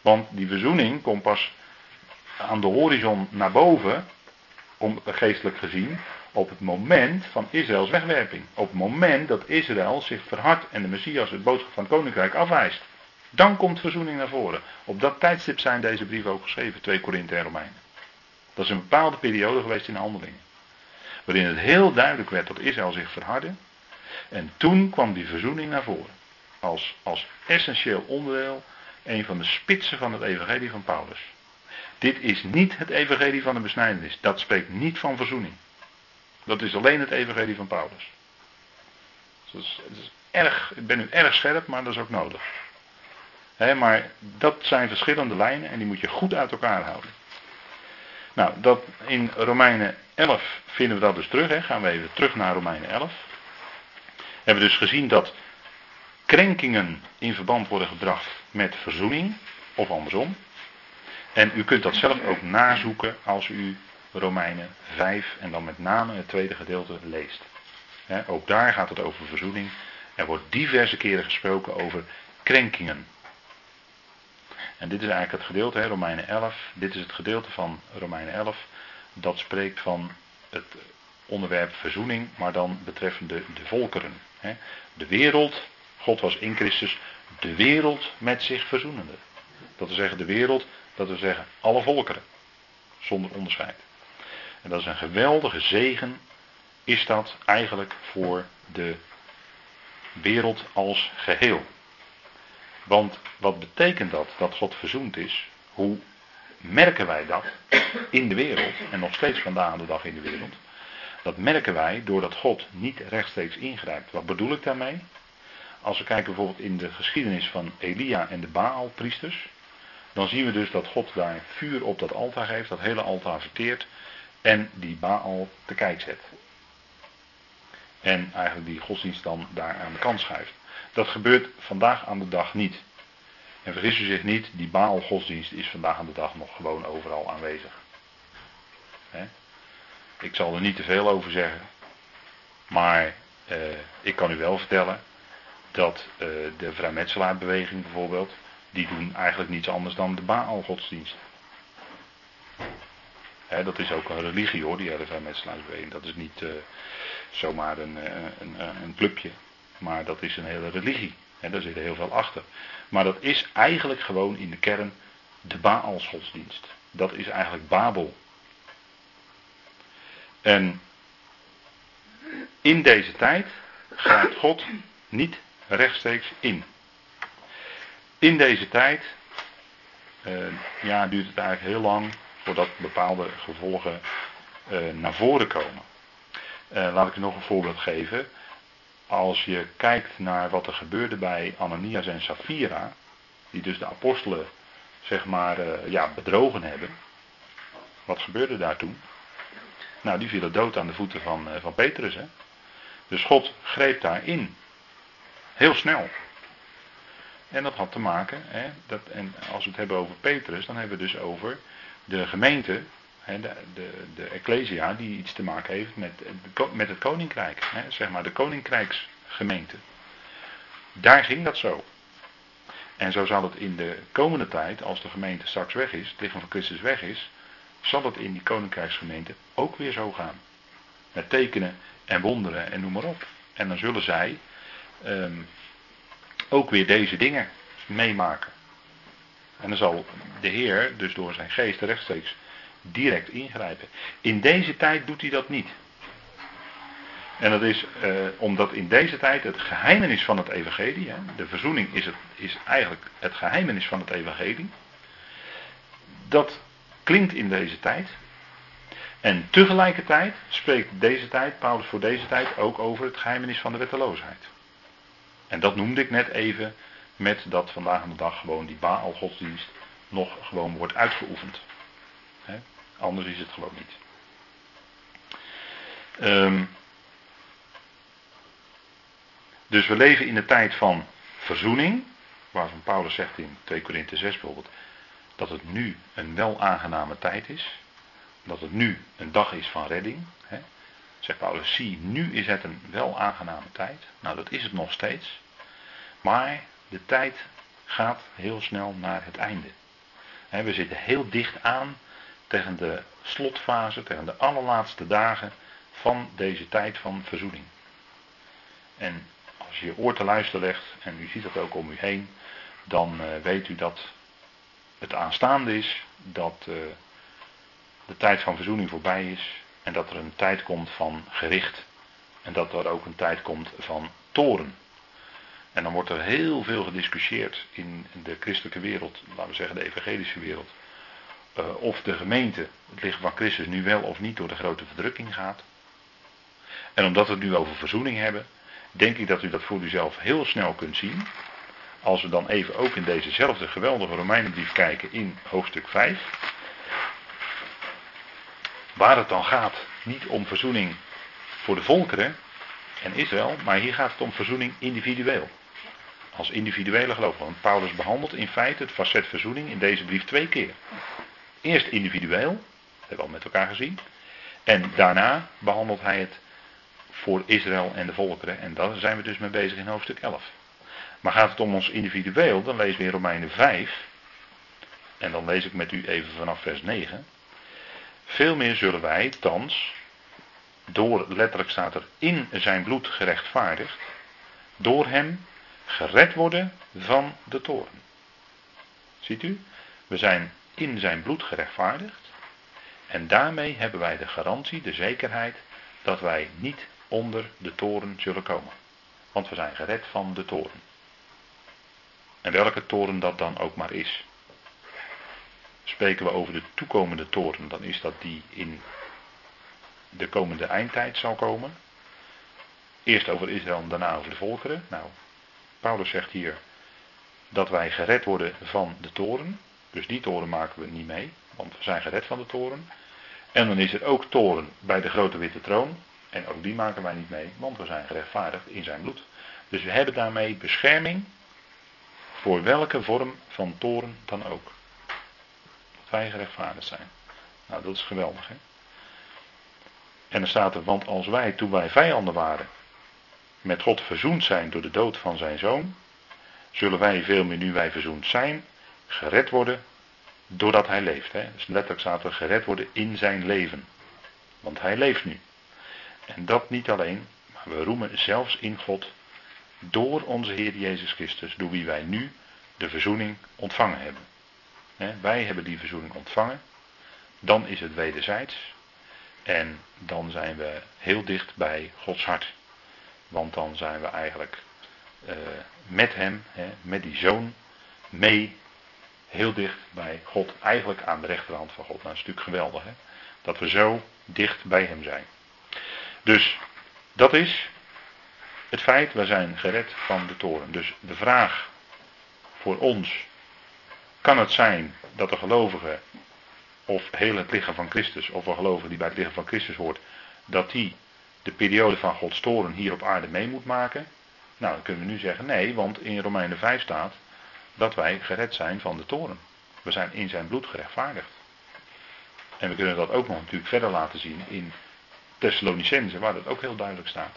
want die verzoening komt pas aan de horizon naar boven om, geestelijk gezien, op het moment van Israëls wegwerping. Op het moment dat Israël zich verhardt en de Messias het boodschap van het koninkrijk afwijst. Dan komt verzoening naar voren. Op dat tijdstip zijn deze brieven ook geschreven, 2 Korinthe en Romeinen. Dat is een bepaalde periode geweest in de handelingen. Waarin het heel duidelijk werd dat Israël zich verhardde. En toen kwam die verzoening naar voren. Als, als essentieel onderdeel, een van de spitsen van het evangelie van Paulus. Dit is niet het evangelie van de besnijdenis. Dat spreekt niet van verzoening. Dat is alleen het evangelie van Paulus. Dus is, is erg, ik ben nu erg scherp, maar dat is ook nodig. maar dat zijn verschillende lijnen en die moet je goed uit elkaar houden. Nou, dat in Romeinen 11 vinden we dat dus terug. Gaan we even terug naar Romeinen 11. Hebben we dus gezien dat krenkingen in verband worden gebracht met verzoening, of andersom. En u kunt dat zelf ook nazoeken als u Romeinen 5 en dan met name het tweede gedeelte leest. ook daar gaat het over verzoening. Er wordt diverse keren gesproken over krenkingen. En dit is eigenlijk het gedeelte, Romeinen 11. Dit is het gedeelte van Romeinen 11. Dat spreekt van het onderwerp verzoening, maar dan betreffende de volkeren. De wereld, God was in Christus, de wereld met zich verzoenende. Dat wil zeggen de wereld, dat wil zeggen alle volkeren. Zonder onderscheid. En dat is een geweldige zegen, is dat eigenlijk voor de wereld als geheel. Want wat betekent dat, dat God verzoend is? Hoe merken wij dat in de wereld, en nog steeds vandaag de dag in de wereld? Dat merken wij doordat God niet rechtstreeks ingrijpt. Wat bedoel ik daarmee? Als we kijken bijvoorbeeld in de geschiedenis van Elia en de Baal-priesters, dan zien we dus dat God daar vuur op dat altaar geeft, dat hele altaar verteert en die Baal te kijk zet. En eigenlijk die godsdienst dan daar aan de kant schuift. Dat gebeurt vandaag aan de dag niet. En vergis u zich niet, die Baal-godsdienst is vandaag aan de dag nog gewoon overal aanwezig. Ik zal er niet te veel over zeggen. Maar eh, ik kan u wel vertellen dat eh, de vrijmetselaarbeweging bijvoorbeeld, die doen eigenlijk niets anders dan de Baal-godsdienst. dat is ook een religie hoor, die vrijmetselaarsbeweging. Dat is niet uh, zomaar een, eh, een, een, clubje, maar dat is een hele religie. He, daar zit heel veel achter. Maar dat is eigenlijk gewoon in de kern de Baalsgodsdienst. Dat is eigenlijk Babel. En in deze tijd grijpt God niet rechtstreeks in. In deze tijd uh, ja, duurt het eigenlijk heel lang voordat bepaalde gevolgen uh, naar voren komen. Uh, laat ik nog een voorbeeld geven. Als je kijkt naar wat er gebeurde bij Ananias en Safira, die dus de apostelen zeg maar ja, bedrogen hebben. Wat gebeurde daar toen? Nou, die vielen dood aan de voeten van, van Petrus. Hè? Dus God greep daarin. Heel snel. En dat had te maken, hè, dat, en als we het hebben over Petrus, dan hebben we dus over de gemeente, hè, de, de, de Ecclesia, die iets te maken heeft met, met het koninkrijk. Hè, zeg maar de koninkrijksgemeente. Daar ging dat zo. En zo zal het in de komende tijd, als de gemeente straks weg is, het lichaam van Christus weg is, zal het in die koninkrijksgemeente ook weer zo gaan. Met tekenen en wonderen en noem maar op. En dan zullen zij um, ook weer deze dingen meemaken. En dan zal de Heer dus door zijn geest rechtstreeks direct ingrijpen. In deze tijd doet hij dat niet. En dat is uh, omdat in deze tijd het geheimenis van het evangelie, hè, de verzoening is, het, is eigenlijk het geheimenis van het evangelie, dat klinkt in deze tijd. En tegelijkertijd spreekt deze tijd, Paulus voor deze tijd, ook over het geheimenis van de wetteloosheid. En dat noemde ik net even met dat vandaag aan de dag gewoon die Baal-godsdienst nog gewoon wordt uitgeoefend. Anders is het gewoon niet. Um, dus we leven in de tijd van verzoening, waarvan Paulus zegt in 2 Korinthe 6 bijvoorbeeld, dat het nu een wel aangename tijd is. Dat het nu een dag is van redding. Hè. Zegt Paulus, zie, nu is het een wel aangename tijd. Nou, dat is het nog steeds. Maar de tijd gaat heel snel naar het einde. We zitten heel dicht aan tegen de slotfase, tegen de allerlaatste dagen van deze tijd van verzoening. En als je je oor te luisteren legt, en u ziet dat ook om u heen, dan uh, weet u dat het aanstaande is, dat uh, de tijd van verzoening voorbij is en dat er een tijd komt van gericht en dat er ook een tijd komt van toren. En dan wordt er heel veel gediscussieerd in de christelijke wereld, laten we zeggen de evangelische wereld, uh, of de gemeente, het lichaam van Christus, nu wel of niet door de grote verdrukking gaat. En omdat we het nu over verzoening hebben, denk ik dat u dat voor uzelf heel snel kunt zien. als we dan even ook in dezezelfde geweldige Romeinenbrief kijken in hoofdstuk 5. Waar het dan gaat, niet om verzoening voor de volkeren en Israël, maar hier gaat het om verzoening individueel. Als individuele gelovigen. Want Paulus behandelt in feite het facet verzoening in deze brief twee keer. Eerst individueel, dat hebben we al met elkaar gezien. En daarna behandelt hij het voor Israël en de volkeren. En daar zijn we dus mee bezig in hoofdstuk 11. Maar gaat het om ons individueel, dan lezen we in Romeinen 5. En dan lees ik met u even vanaf vers 9. Veel meer zullen wij, thans, door, letterlijk staat er, in zijn bloed gerechtvaardigd, door hem gered worden van de toren. Ziet u? We zijn in zijn bloed gerechtvaardigd. En daarmee hebben wij de garantie, de zekerheid, dat wij niet onder de toren zullen komen. Want we zijn gered van de toren. En welke toren dat dan ook maar is. Spreken we over de toekomende toren, dan is dat die in de komende eindtijd zal komen. Eerst over Israël en daarna over de volkeren. Nou, Paulus zegt hier dat wij gered worden van de toren. Dus die toren maken we niet mee, want we zijn gered van de toren. En dan is er ook toren bij de grote witte troon. En ook die maken wij niet mee, want we zijn gerechtvaardigd in zijn bloed. Dus we hebben daarmee bescherming voor welke vorm van toren dan ook. Wij gerechtvaardigd zijn. Nou, dat is geweldig, hè? En er staat er, want als wij, toen wij vijanden waren, met God verzoend zijn door de dood van zijn zoon, zullen wij veel meer nu wij verzoend zijn, gered worden doordat hij leeft. Hè? Dus letterlijk staat er gered worden in zijn leven. Want hij leeft nu. En dat niet alleen, maar we roemen zelfs in God door onze Heer Jezus Christus, door wie wij nu de verzoening ontvangen hebben. Wij hebben die verzoening ontvangen, dan is het wederzijds en dan zijn we heel dicht bij Gods hart. Want dan zijn we eigenlijk uh, met hem, hè, met die zoon, mee heel dicht bij God. Eigenlijk aan de rechterhand van God. Nou, dat is natuurlijk geweldig, hè? Dat we zo dicht bij hem zijn. Dus dat is het feit, we zijn gered van de toren. Dus de vraag voor ons, kan het zijn dat de gelovige, of heel het lichaam van Christus, of een gelovige die bij het lichaam van Christus hoort, dat die de periode van Gods toren hier op aarde mee moet maken? Nou, dan kunnen we nu zeggen nee, want in Romeinen 5 staat dat wij gered zijn van de toren. We zijn in zijn bloed gerechtvaardigd. En we kunnen dat ook nog natuurlijk verder laten zien in Thessalonicense, waar dat ook heel duidelijk staat.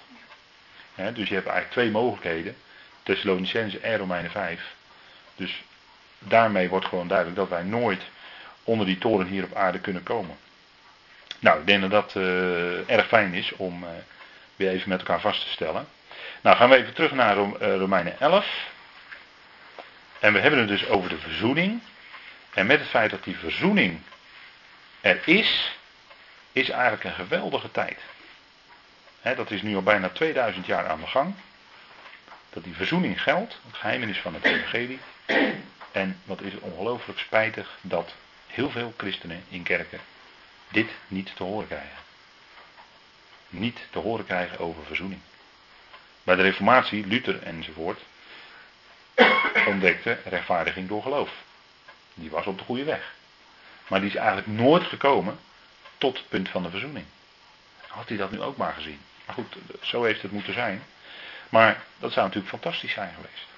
dus je hebt eigenlijk twee mogelijkheden, Thessalonicense en Romeinen 5. Dus daarmee wordt gewoon duidelijk dat wij nooit onder die toren hier op aarde kunnen komen. Nou, ik denk dat dat uh, erg fijn is om uh, weer even met elkaar vast te stellen. Nou, gaan we even terug naar uh, Romeinen 11. En we hebben het dus over de verzoening. En met het feit dat die verzoening er is, is eigenlijk een geweldige tijd. dat is nu al bijna 2000 jaar aan de gang. Dat die verzoening geldt, het geheimenis van het evangelie. En wat is het ongelooflijk spijtig dat heel veel christenen in kerken dit niet te horen krijgen. Niet te horen krijgen over verzoening. Bij de Reformatie, Luther enzovoort, ontdekte rechtvaardiging door geloof. Die was op de goede weg. Maar die is eigenlijk nooit gekomen tot het punt van de verzoening. Had hij dat nu ook maar gezien. Maar goed, zo heeft het moeten zijn. Maar dat zou natuurlijk fantastisch zijn geweest.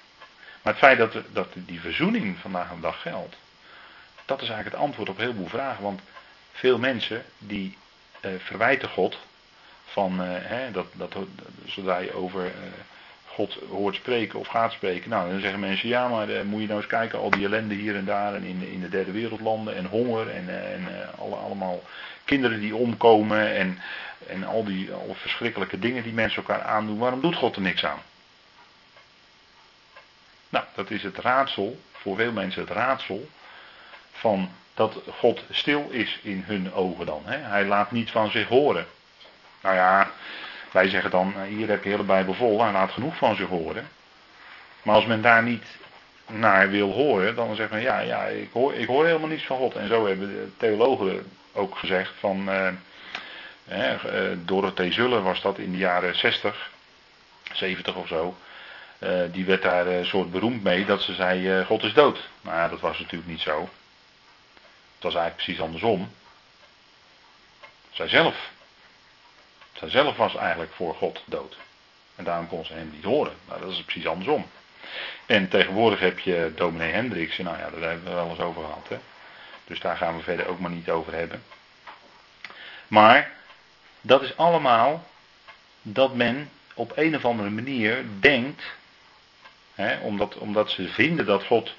Maar het feit dat, dat die verzoening vandaag de dag geldt, dat is eigenlijk het antwoord op heel veel vragen. Want veel mensen die eh, verwijten God van eh, hè, dat, dat, zodra je over eh, God hoort spreken of gaat spreken. Nou, dan zeggen mensen, ja, maar uh, moet je nou eens kijken, al die ellende hier en daar en in, in de derde wereldlanden en honger en, eh, en alle, allemaal kinderen die omkomen en, en al die alle verschrikkelijke dingen die mensen elkaar aandoen. Waarom doet God er niks aan? Dat is het raadsel, voor veel mensen het raadsel van dat God stil is in hun ogen dan. Hè? Hij laat niet van zich horen. Nou ja, wij zeggen dan, eh, hier heb je de hele Bijbel vol, hij laat genoeg van zich horen. Maar als men daar niet naar wil horen, dan zeggen men, ja, ja ik, hoor, ik hoor helemaal niets van God. En zo hebben de theologen ook gezegd van, uh, eh, Dorothee Zuller was dat in de jaren 60, 70 of zo. Eh, die werd daar een soort beroemd mee dat ze zei: God is dood. Maar dat was natuurlijk niet zo. Het was eigenlijk precies andersom. Zijzelf. Zijzelf was eigenlijk voor God dood. En daarom kon ze hem niet horen. Maar dat is precies andersom. En tegenwoordig heb je dominee Hendricks. Nou ja, daar hebben we wel eens over gehad. Hè? Dus daar gaan we verder ook maar niet over hebben. Maar dat is allemaal dat men op een of andere manier denkt, omdat, omdat ze vinden dat God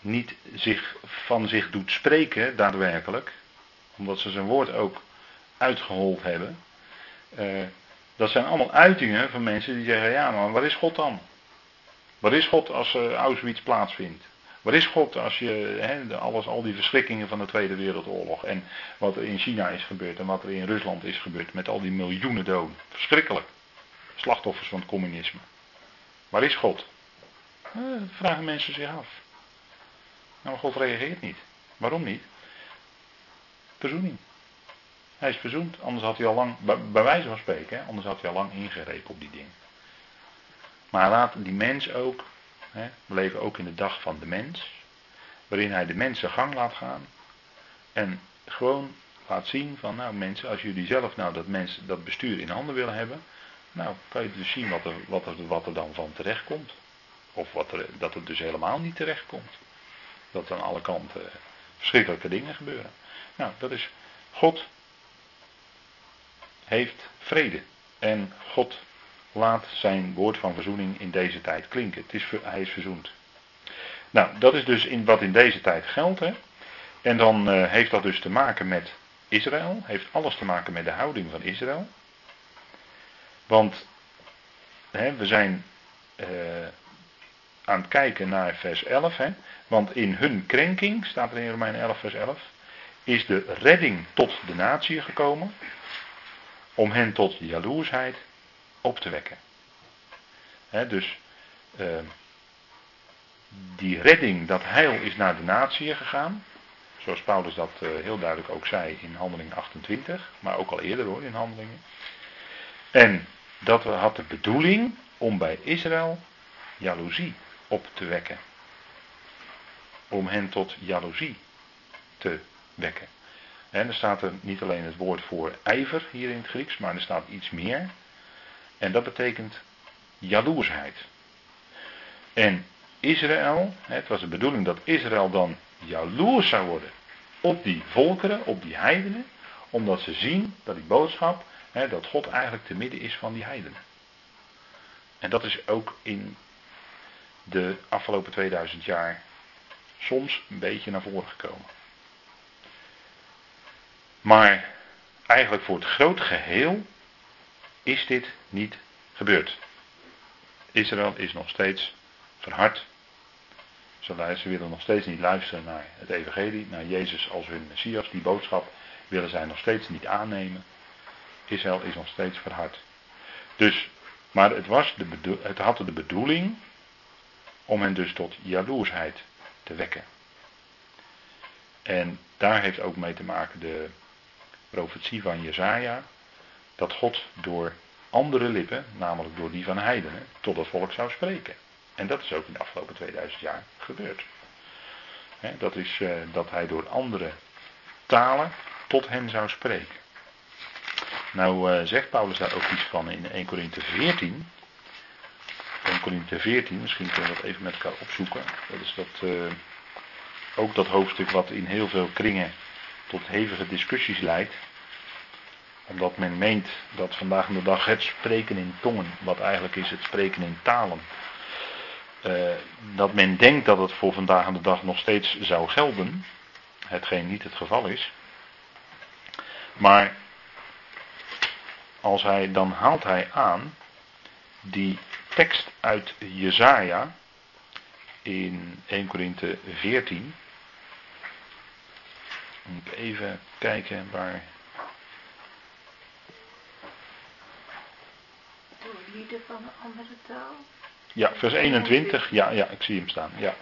niet zich, van zich doet spreken, daadwerkelijk, omdat ze zijn woord ook uitgehold hebben. Uh, dat zijn allemaal uitingen van mensen die zeggen, ja maar waar is God dan? Waar is God als uh, Auschwitz plaatsvindt? Waar is God als je alles, al die verschrikkingen van de Tweede Wereldoorlog en wat er in China is gebeurd en wat er in Rusland is gebeurd met al die miljoenen doden. Verschrikkelijk. Slachtoffers van het communisme. Waar is God? Eh, vragen mensen zich af. Nou, God reageert niet. Waarom niet? Verzoening. Hij is verzoend, anders had hij al lang, bij, wijze van spreken, anders had hij al lang ingrepen op die dingen. Maar laat die mens ook, hè, we leven ook in de dag van de mens, waarin hij de mensen gang laat gaan en gewoon laat zien van, nou mensen, als jullie zelf nou dat, dat bestuur in handen willen hebben, nou kan je dus zien wat er, wat wat er dan van terecht komt. Of wat er, dat het dus helemaal niet terecht komt. Dat aan alle kanten verschrikkelijke dingen gebeuren. Nou, dat is God heeft vrede. En God laat zijn woord van verzoening in deze tijd klinken. Het is, hij is verzoend. Nou, dat is dus in, wat in deze tijd geldt. Hè? En dan uh, heeft dat dus te maken met Israël. Heeft alles te maken met de houding van Israël. Want hè, we zijn uh, aan het kijken naar vers 11. Hè? Want in hun krenking, staat er in Romein 11 vers 11, is de redding tot de natie gekomen om hen tot jaloersheid op te wekken. dus uh, die redding, dat heil is naar de natie gegaan. Zoals Paulus dat uh, heel duidelijk ook zei in handeling 28, maar ook al eerder hoor in handelingen. En dat had de bedoeling om bij Israël jaloezie op te wekken. Om hen tot jaloezie te wekken. En er staat er niet alleen het woord voor ijver hier in het Grieks, maar er staat iets meer. En dat betekent jaloersheid. En Israël, het was de bedoeling dat Israël dan jaloers zou worden op die volkeren, op die heidenen, omdat ze zien dat die boodschap, dat God eigenlijk te midden is van die heidenen. En dat is ook in de afgelopen 2000 jaar soms een beetje naar voren gekomen. Maar eigenlijk voor het groot geheel is dit niet gebeurd. Israël is nog steeds verhard. Ze willen nog steeds niet luisteren naar het evangelie, naar Jezus als hun Messias. Die boodschap willen zij nog steeds niet aannemen. Israël is nog steeds verhard. Dus, maar het, was de het had de bedoeling om hen dus tot jaloersheid te wekken. En daar heeft ook mee te maken de profetie van Jezaja, dat God door andere lippen, namelijk door die van heidenen, tot het volk zou spreken. En dat is ook in de afgelopen 2000 jaar gebeurd. dat is uh, dat hij door andere talen tot hen zou spreken. Nou uh, zegt Paulus daar ook iets van in 1 Korinthe 14. 1 Korinthe 14, misschien kunnen we dat even met elkaar opzoeken. Dat is dat, uh, ook dat hoofdstuk wat in heel veel kringen tot hevige discussies leidt. Omdat men meent dat vandaag de dag het spreken in tongen, wat eigenlijk is het spreken in talen, uh, dat men denkt dat het voor vandaag de dag nog steeds zou gelden, hetgeen niet het geval is. Maar als hij, dan haalt hij aan die tekst uit Jezaja in 1 Korinthe 14. Moet ik even kijken waar. Door lieden van een andere taal? Ja, vers 21. Ja, ja, ik zie hem staan. Ja.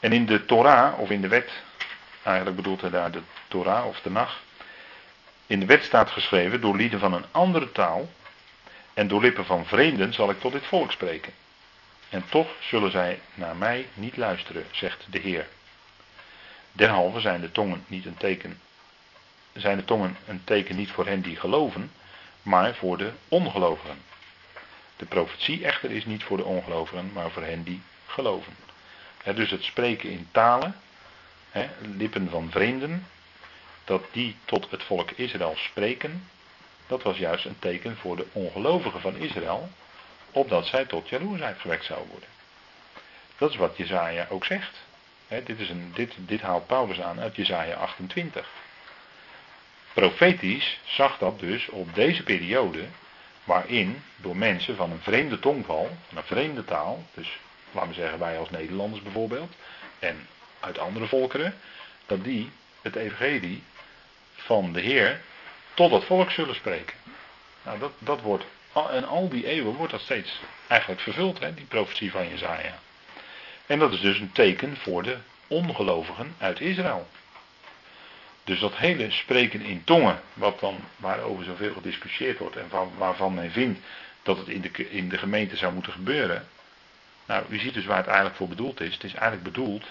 En in de Torah, of in de wet, eigenlijk bedoelt hij daar de Torah of de nacht. In de wet staat geschreven, door lieden van een andere taal en door lippen van vreemden zal ik tot dit volk spreken. En toch zullen zij naar mij niet luisteren, zegt de Heer. Derhalve zijn de tongen niet een teken. Zijn de tongen een teken niet voor hen die geloven, maar voor de ongelovigen. De profetie echter is niet voor de ongelovigen, maar voor hen die geloven. dus het spreken in talen, lippen van vreemden, dat die tot het volk Israël spreken, dat was juist een teken voor de ongelovigen van Israël, opdat zij tot jaloersheid gewekt zouden worden. Dat is wat Jezaja ook zegt. dit, is een, dit, dit haalt Paulus aan uit Jezaja 28. Profetisch zag dat dus op deze periode, waarin door mensen van een vreemde tongval, van een vreemde taal, dus laten we zeggen wij als Nederlanders bijvoorbeeld, en uit andere volkeren, dat die het evangelie van de Heer tot het volk zullen spreken. Nou, dat, dat wordt, en al die eeuwen wordt dat steeds eigenlijk vervuld, hè, die profetie van Jezaja. En dat is dus een teken voor de ongelovigen uit Israël. Dus dat hele spreken in tongen, wat dan, waarover zoveel gediscussieerd wordt en van, waarvan men vindt dat het in de, in de gemeente zou moeten gebeuren. Nou, u ziet dus waar het eigenlijk voor bedoeld is. Het is eigenlijk bedoeld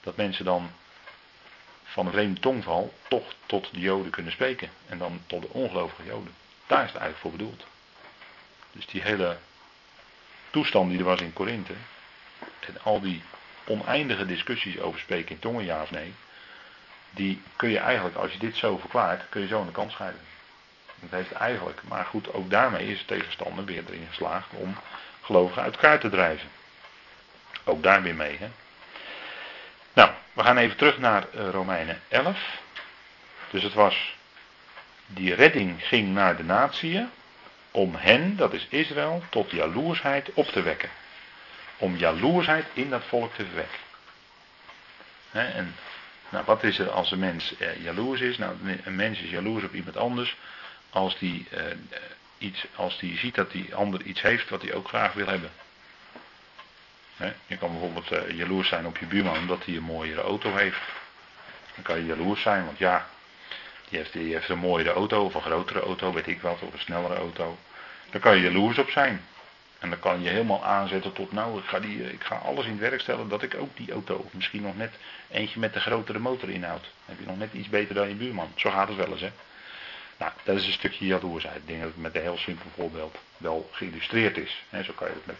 dat mensen dan van een vreemde tongval toch tot de Joden kunnen spreken. En dan tot de ongelovige Joden. Daar is het eigenlijk voor bedoeld. Dus die hele toestand die er was in Korinthe. En al die oneindige discussies over spreken in tongen, ja of nee. Die kun je eigenlijk, als je dit zo verklaart, kun je zo aan de kant schuiven. Dat heeft eigenlijk, maar goed, ook daarmee is de tegenstander weer erin geslaagd om gelovigen uit elkaar te drijven. Ook daar weer mee, hè. We gaan even terug naar eh, Romeinen 11. Dus het was, die redding ging naar de natieën om hen, dat is Israël, tot jaloersheid op te wekken. Om jaloersheid in dat volk te verwekken. en nou, wat is er als een mens eh, jaloers is? Nou, een mens is jaloers op iemand anders als die, eh, iets, als die ziet dat die ander iets heeft wat hij ook graag wil hebben. Je kan bijvoorbeeld uh, jaloers zijn op je buurman omdat hij een mooiere auto heeft. Dan kan je jaloers zijn, want ja, die heeft, heeft een mooiere auto of een grotere auto, weet ik wat, of een snellere auto. Dan kan je jaloers op zijn. En dan kan je helemaal aanzetten tot, nou, ik ga, die, ik ga alles in het werk stellen dat ik ook die auto, of misschien nog net eentje met de grotere motor inhoud. Heb je nog net iets beter dan je buurman. Zo gaat het wel eens, hè. Nou, dat is een stukje jaloersheid. Ik denk dat het met een heel simpel voorbeeld wel geïllustreerd is. Zo kan je het met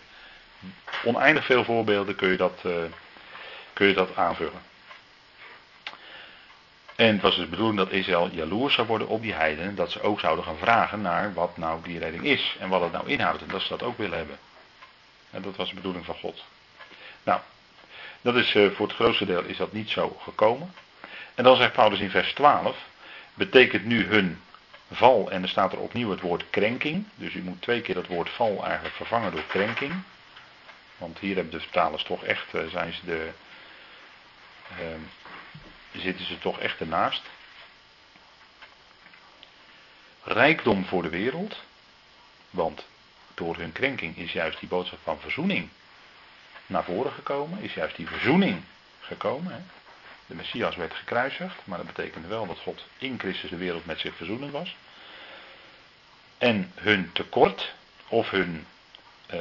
oneindig veel voorbeelden kun je dat, uh, kun je dat aanvullen. En het was dus de bedoeling dat Israël jaloers zou worden op die heidenen. Dat ze ook zouden gaan vragen naar wat nou die redding is. En wat het nou inhoudt. En dat ze dat ook willen hebben. En dat was de bedoeling van God. Nou, dat is uh, voor het grootste deel is dat niet zo gekomen. En dan zegt Paulus in vers 12. Betekent nu hun val. En er staat er opnieuw het woord krenking. Dus u moet twee keer dat woord val eigenlijk vervangen door krenking. Want hier hebben de vertalers toch echt, eh, zijn ze de, uh, zitten ze toch echt ernaast. Rijkdom voor de wereld, want door hun krenking is juist die boodschap van verzoening naar voren gekomen, is juist die verzoening gekomen. Hè? De Messias werd gekruisigd, maar dat betekende wel dat God in Christus de wereld met zich verzoenen was. En hun tekort, of hun uh,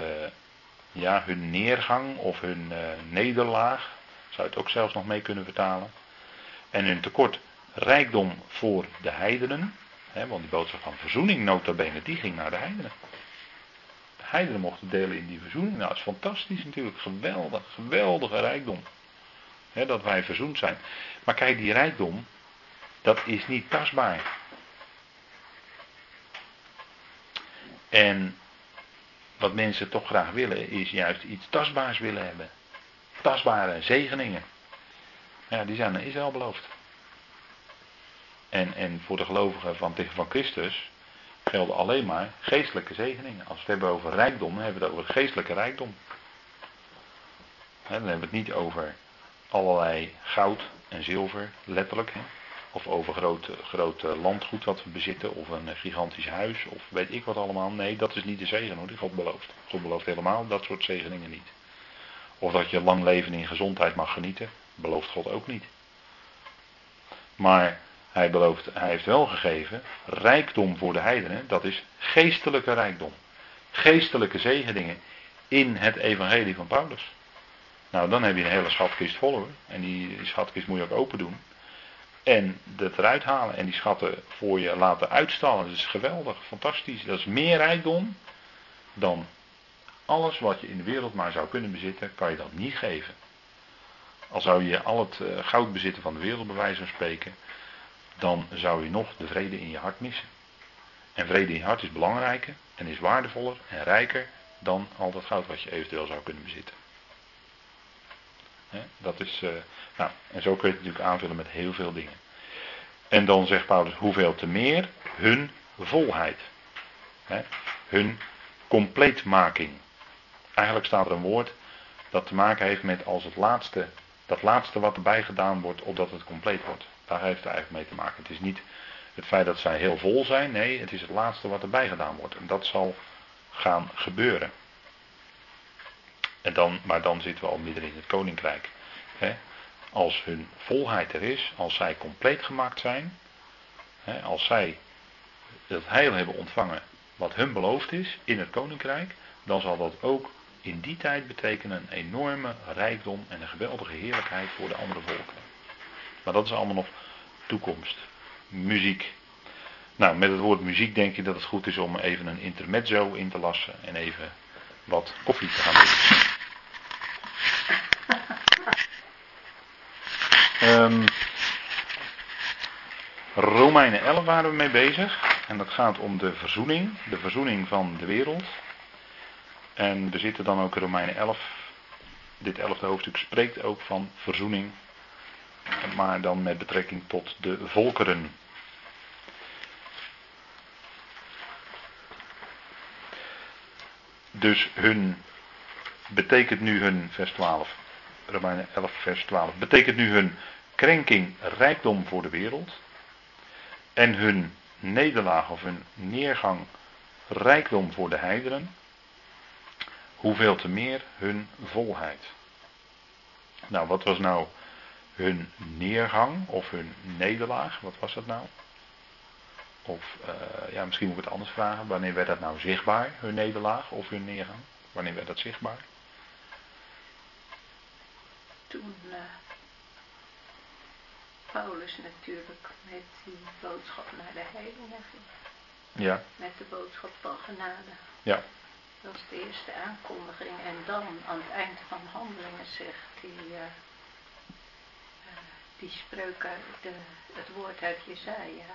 ja, hun neergang of hun uh, nederlaag, zou je het ook zelfs nog mee kunnen vertalen. En hun tekort rijkdom voor de heidenen, hè, want die boodschap van verzoening nota bene, die ging naar de heidenen. De heidenen mochten delen in die verzoening. Nou, dat is fantastisch natuurlijk, geweldig, geweldige rijkdom. Hè, dat wij verzoend zijn. Maar kijk, die rijkdom, dat is niet tastbaar. En wat mensen toch graag willen, is juist iets tastbaars willen hebben. Tastbare zegeningen. Ja, die zijn aan Israël beloofd. En, en voor de gelovigen van, van Christus gelden alleen maar geestelijke zegeningen. Als we het hebben over rijkdom, dan hebben we het over geestelijke rijkdom. dan hebben we het niet over allerlei goud en zilver, letterlijk. Of over groot, groot landgoed wat we bezitten. Of een gigantisch huis. Of weet ik wat allemaal. Nee, dat is niet de zegen hoor, die God belooft. God belooft helemaal dat soort zegeningen niet. Of dat je lang leven in gezondheid mag genieten. Belooft God ook niet. Maar hij, belooft, hij heeft wel gegeven rijkdom voor de heidenen. Dat is geestelijke rijkdom. Geestelijke zegeningen in het evangelie van Paulus. Nou, dan heb je een hele schatkist vol hoor. En die schatkist moet je ook open doen. En dat eruit halen en die schatten voor je laten uitstallen. Dat is geweldig, fantastisch. Dat is meer rijkdom dan alles wat je in de wereld maar zou kunnen bezitten, kan je dat niet geven. Al zou je al het eh, goud bezitten van de wereld, bij wijze van spreken, dan zou je nog de vrede in je hart missen. En vrede in je hart is belangrijker en is waardevoller en rijker dan al dat goud wat je eventueel zou kunnen bezitten. Dat is, uh, nou, en zo kun je het natuurlijk aanvullen met heel veel dingen. En dan zegt Paulus, hoeveel te meer hun volheid. hun compleetmaking. Eigenlijk staat er een woord dat te maken heeft met als het laatste, dat laatste wat erbij gedaan wordt, opdat het compleet wordt. Daar heeft het eigenlijk mee te maken. Het is niet het feit dat zij heel vol zijn, nee, het is het laatste wat erbij gedaan wordt. En dat zal gaan gebeuren. En dan, maar dan zitten we al midden in het koninkrijk. Als hun volheid er is, als zij compleet gemaakt zijn, als zij het heil hebben ontvangen wat hun beloofd is in het koninkrijk, dan zal dat ook in die tijd betekenen een enorme rijkdom en een geweldige heerlijkheid voor de andere volken. Maar dat is allemaal nog toekomst. Muziek. Nou, met het woord muziek denk ik dat het goed is om even een intermezzo in te lassen en even wat koffie te gaan drinken. Um, Romeinen 11 waren we mee bezig. En dat gaat om de verzoening. De verzoening van de wereld. En we zitten dan ook in Romeinen 11. Dit elfde hoofdstuk spreekt ook van verzoening. Maar dan met betrekking tot de volkeren. Dus hun betekent nu hun, vers 12, Romeinen 11, vers 12, betekent nu hun krenking rijkdom voor de wereld en hun nederlaag of hun neergang rijkdom voor de heideren, hoeveel te meer hun volheid. Nou, wat was nou hun neergang of hun nederlaag? Wat was dat nou? Of uh, ja, misschien moet ik het anders vragen. Wanneer werd dat nou zichtbaar, hun nederlaag of hun neergang? Wanneer werd dat zichtbaar? Toen uh, Paulus natuurlijk met die boodschap naar de ging. Ja. Met de boodschap van genade. Ja. Dat was de eerste aankondiging. En dan aan het eind van handelingen zegt die, uh, die spreuk uit de, het woord uit Jezaja.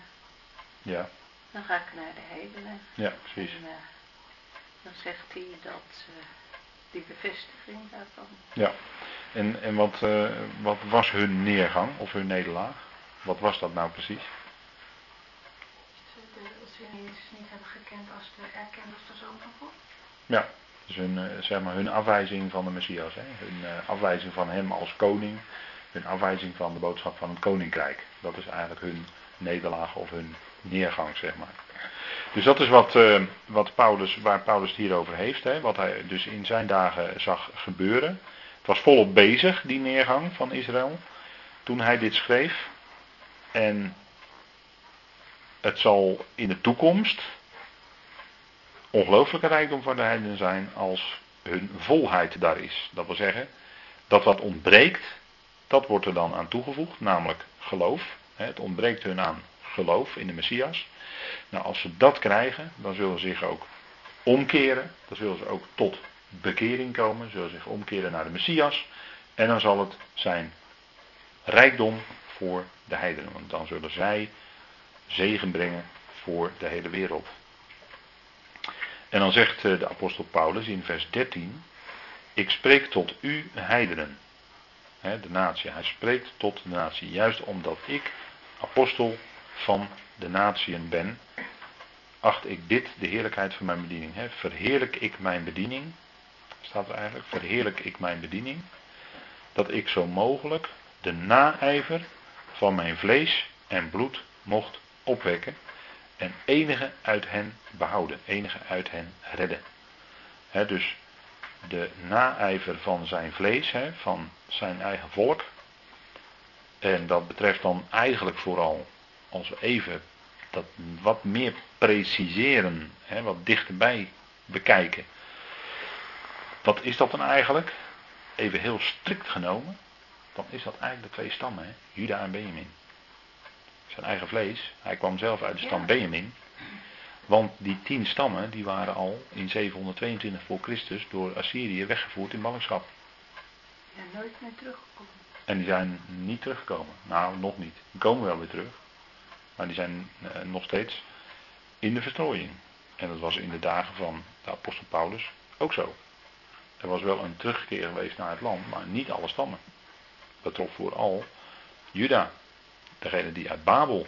Ja. Dan ga ik naar de heidenen. Ja, precies. En, uh, dan zegt hij dat, die bevestiging daarvan. Ja. En, en wat, uh, wat was hun neergang of hun nederlaag? Wat was dat nou precies? Dat ze Jezus niet hebben gekend als de erkende als de zoon van God? Ja, dus hun, uh, zeg maar hun afwijzing van de Messias. Hè? Hun afwijzing van hem als koning. Hun afwijzing van de boodschap van het koninkrijk. Dat is eigenlijk hun nederlaag of hun neergang, zeg maar. Dus dat is wat, uh, wat Paulus, waar Paulus het hier over heeft. Hè? Wat hij dus in zijn dagen zag gebeuren was volop bezig, die neergang van Israël, toen hij dit schreef. En het zal in de toekomst ongelooflijke rijkdom van de heidenen zijn als hun volheid daar is. Dat wil zeggen, dat wat ontbreekt, dat wordt er dan aan toegevoegd, namelijk geloof. Het ontbreekt hun aan geloof in de Messias. Nou, als ze dat krijgen, dan zullen ze zich ook omkeren. Dan zullen ze ook tot bekering komen, zullen zich omkeren naar de Messias. En dan zal het zijn rijkdom voor de heidenen. Want dan zullen zij zegen brengen voor de hele wereld. En dan zegt eh, de apostel Paulus in vers 13: Ik spreek tot u heidenen. de natie. Hij spreekt tot de natie. Juist omdat ik apostel van de natieën ben, acht ik dit de heerlijkheid van mijn bediening. verheerlijk ik mijn bediening staat er eigenlijk, verheerlijk ik mijn bediening, dat ik zo mogelijk de naijver van mijn vlees en bloed mocht opwekken en enige uit hen behouden, enige uit hen redden. dus de naijver van zijn vlees, van zijn eigen volk. En dat betreft dan eigenlijk vooral, als we even dat wat meer preciseren, wat dichterbij bekijken, wat is dat dan eigenlijk? Even heel strikt genomen, dan is dat eigenlijk de twee stammen, hè? Juda en Benjamin. Zijn eigen vlees, hij kwam zelf uit de stam Ja. Benjamin. Want die tien stammen, die waren al in 722 voor Christus door Assyrië weggevoerd in ballingschap. Ja, nooit meer teruggekomen. En die zijn niet teruggekomen. Nou, nog niet. Die komen wel weer terug. Maar die zijn eh, nog steeds in de verstrooiing. En dat was in de dagen van de apostel Paulus ook zo. Er was wel een terugkeer geweest naar het land, maar niet alle stammen. Dat trof vooral Juda. Degene die uit Babel,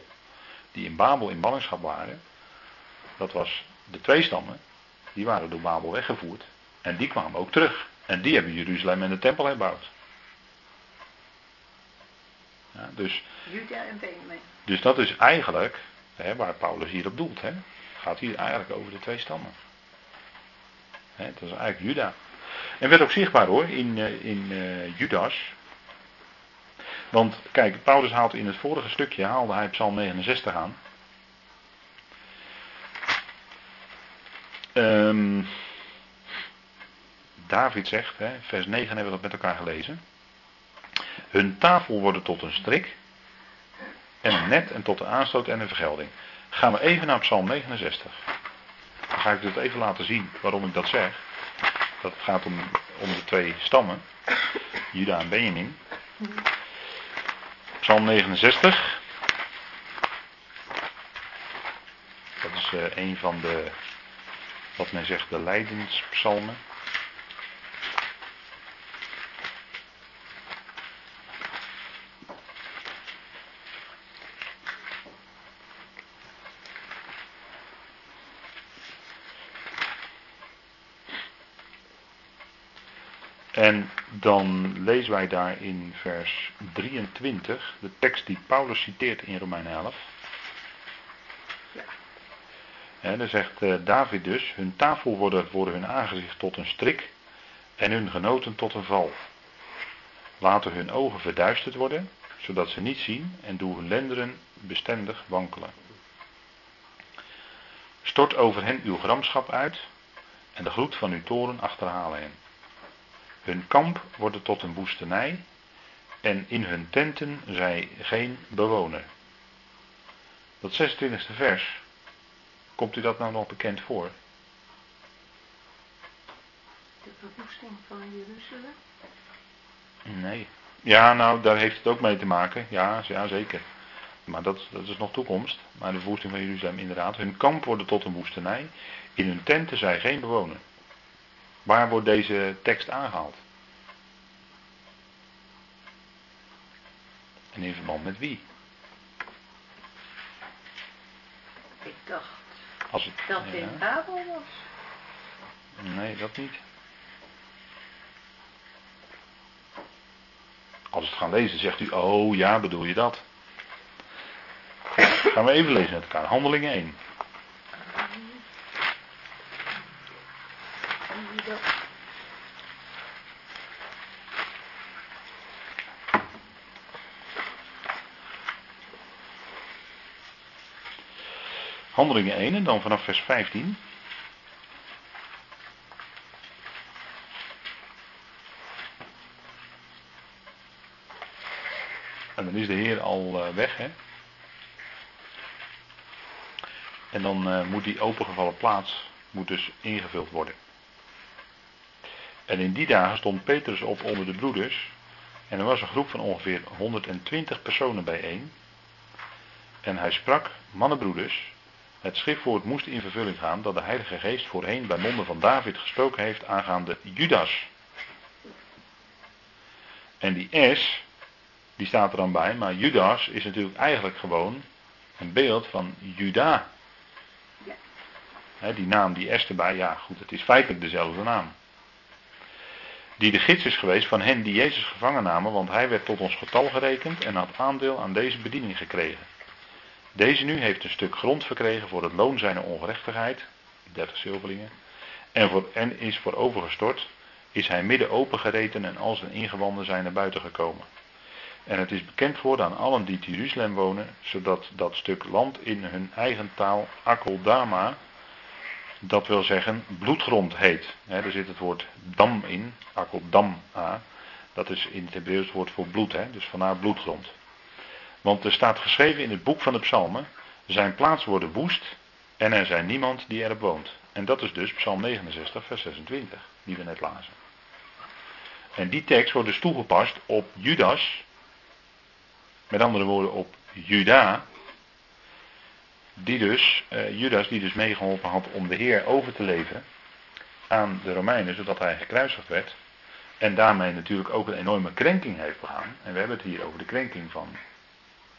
die in Babel in ballingschap waren. Dat was de twee stammen. Die waren door Babel weggevoerd. En die kwamen ook terug. En die hebben Jeruzalem en de tempel herbouwd. Ja, dus, Juda en Benjamin. dus dat is eigenlijk hè, waar Paulus hier op doelt. Hè. Het gaat hier eigenlijk over de twee stammen. Hè, dat is eigenlijk Juda. En werd ook zichtbaar hoor in, eh, in eh, Judas. Want kijk, Paulus haalt in het vorige stukje haalde hij Psalm 69 aan. Ehm, David zegt, hè, vers 9 hebben we dat met elkaar gelezen. Hun tafel worden tot een strik en een net en tot een aanstoot en een vergelding. Gaan we even naar Psalm 69. Dan ga ik dit even laten zien waarom ik dat zeg. Dat gaat om, om de twee stammen, Juda en Benjamin. Psalm 69. Dat is eh, een van de, wat men zegt, de lijdenspsalmen. En dan lezen wij daar in vers 23, de tekst die Paulus citeert in Romeinen 11. Ja. En dan zegt eh, David dus, hun tafel worden voor hun aangezicht tot een strik en hun genoten tot een val. Laten hun ogen verduisterd worden, zodat ze niet zien en doe hun lenderen bestendig wankelen. Stort over hen uw gramschap uit en de gloed van uw toren achterhalen hen. Hun kamp wordt tot een woestenij en in hun tenten zij geen bewoner. Dat 26e vers, komt u dat nou nog bekend voor? De verwoesting van Jeruzalem. Nee. Ja, nou, daar heeft het ook mee te maken. Ja, ja zeker. Maar dat, dat is nog toekomst. Maar de verwoesting van Jeruzalem inderdaad. Hun kamp wordt tot een woestenij. In hun tenten zij geen bewoner. Waar wordt deze tekst aangehaald? En in verband met wie? Ik dacht Als het, dat ja. in Babel was. Nee, dat niet. Als we het gaan lezen, zegt u, oh ja, bedoel je dat? Gaan we even lezen met elkaar. Handelingen 1. Juda. Handelingen 1 en dan vanaf vers 15. En dan is de Heer al eh, weg, hè? En dan eh, moet die opengevallen plaats moet dus ingevuld worden. En in die dagen stond Petrus op onder de broeders. En er was een groep van ongeveer 120 personen bijeen. En hij sprak, mannenbroeders, het schriftwoord moest in vervulling gaan dat de Heilige Geest voorheen bij monden van David gesproken heeft aangaande Judas. En die S, die staat er dan bij, maar Judas is natuurlijk eigenlijk gewoon een beeld van Juda. Die naam, die S erbij, ja goed, het is feitelijk dezelfde naam. Die de gids is geweest van hen die Jezus gevangen namen, want hij werd tot ons getal gerekend en had aandeel aan deze bediening gekregen. Deze nu heeft een stuk grond verkregen voor het loon zijner ongerechtigheid, 30 zilverlingen, en, voor, en is voor overgestort, is hij midden opengereten en al zijn ingewanden zijn naar buiten gekomen. En het is bekend geworden aan allen die te Jeruzalem wonen, zodat dat stuk land in hun eigen taal Akeldama dat wil zeggen bloedgrond heet. He, er zit het woord dam in, akkel dam a. Dat is in het Hebreeuws het woord voor bloed, he, dus vandaar bloedgrond. Want er staat geschreven in het boek van de psalmen, zijn plaats worden woest en er zijn niemand die erop woont. En dat is dus Psalm 69, vers 26, die we net lazen. En die tekst wordt dus toegepast op Judas, met andere woorden op Juda, die dus, uh, Judas die dus meegeholpen had om de Heer over te leveren aan de Romeinen, zodat hij gekruisigd werd. En daarmee natuurlijk ook een enorme krenking heeft begaan. En we hebben het hier over de krenking van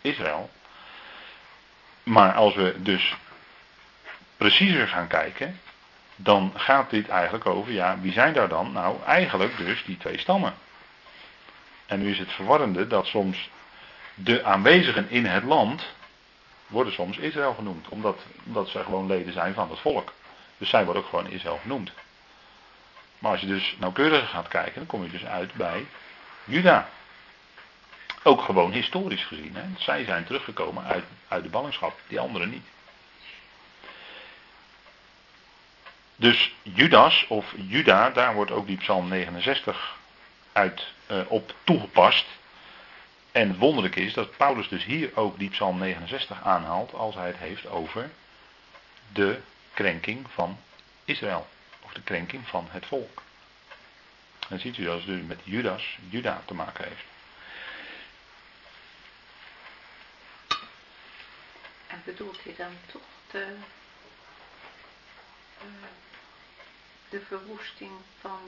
Israël. Maar als we dus preciezer gaan kijken, dan gaat dit eigenlijk over, ja, wie zijn daar dan? Nou, eigenlijk dus die twee stammen. En nu is het verwarrende dat soms de aanwezigen in het land worden soms Israël genoemd, omdat, omdat ze gewoon leden zijn van het volk. Dus zij worden ook gewoon Israël genoemd. Maar als je dus nauwkeuriger gaat kijken, dan kom je dus uit bij Juda. Ook gewoon historisch gezien. Hè? Zij zijn teruggekomen uit, uit de ballingschap, die anderen niet. Dus Judas of Juda, daar wordt ook die Psalm 69 uit, uh, op toegepast. En het wonderlijke is dat Paulus dus hier ook die Psalm 69 aanhaalt als hij het heeft over de krenking van Israël. Of de krenking van het volk. Dan ziet u dat het dus met Judas, Juda te maken heeft. En bedoelt hij dan toch de, eh, de verwoesting van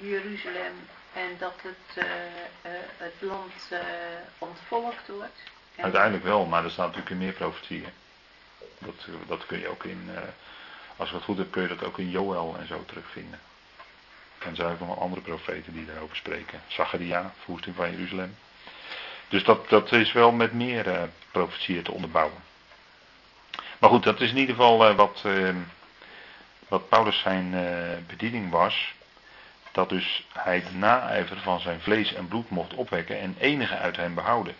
Jeruzalem en dat het, uh, uh, het land uh, ontvolkt wordt. Uiteindelijk wel, maar er staat natuurlijk in meer profetieën. Dat, dat kun je ook in, als ik het goed heb, kun je dat ook in Joël en zo terugvinden. En er zijn ook nog andere profeten die daarover spreken. Zacharia, verwoesting van Jeruzalem. Dus dat, dat is wel met meer profetieën te onderbouwen. Maar goed, dat is in ieder geval wat, wat Paulus zijn bediening was dat dus hij de naijver van zijn vlees en bloed mocht opwekken en enige uit hen behouden.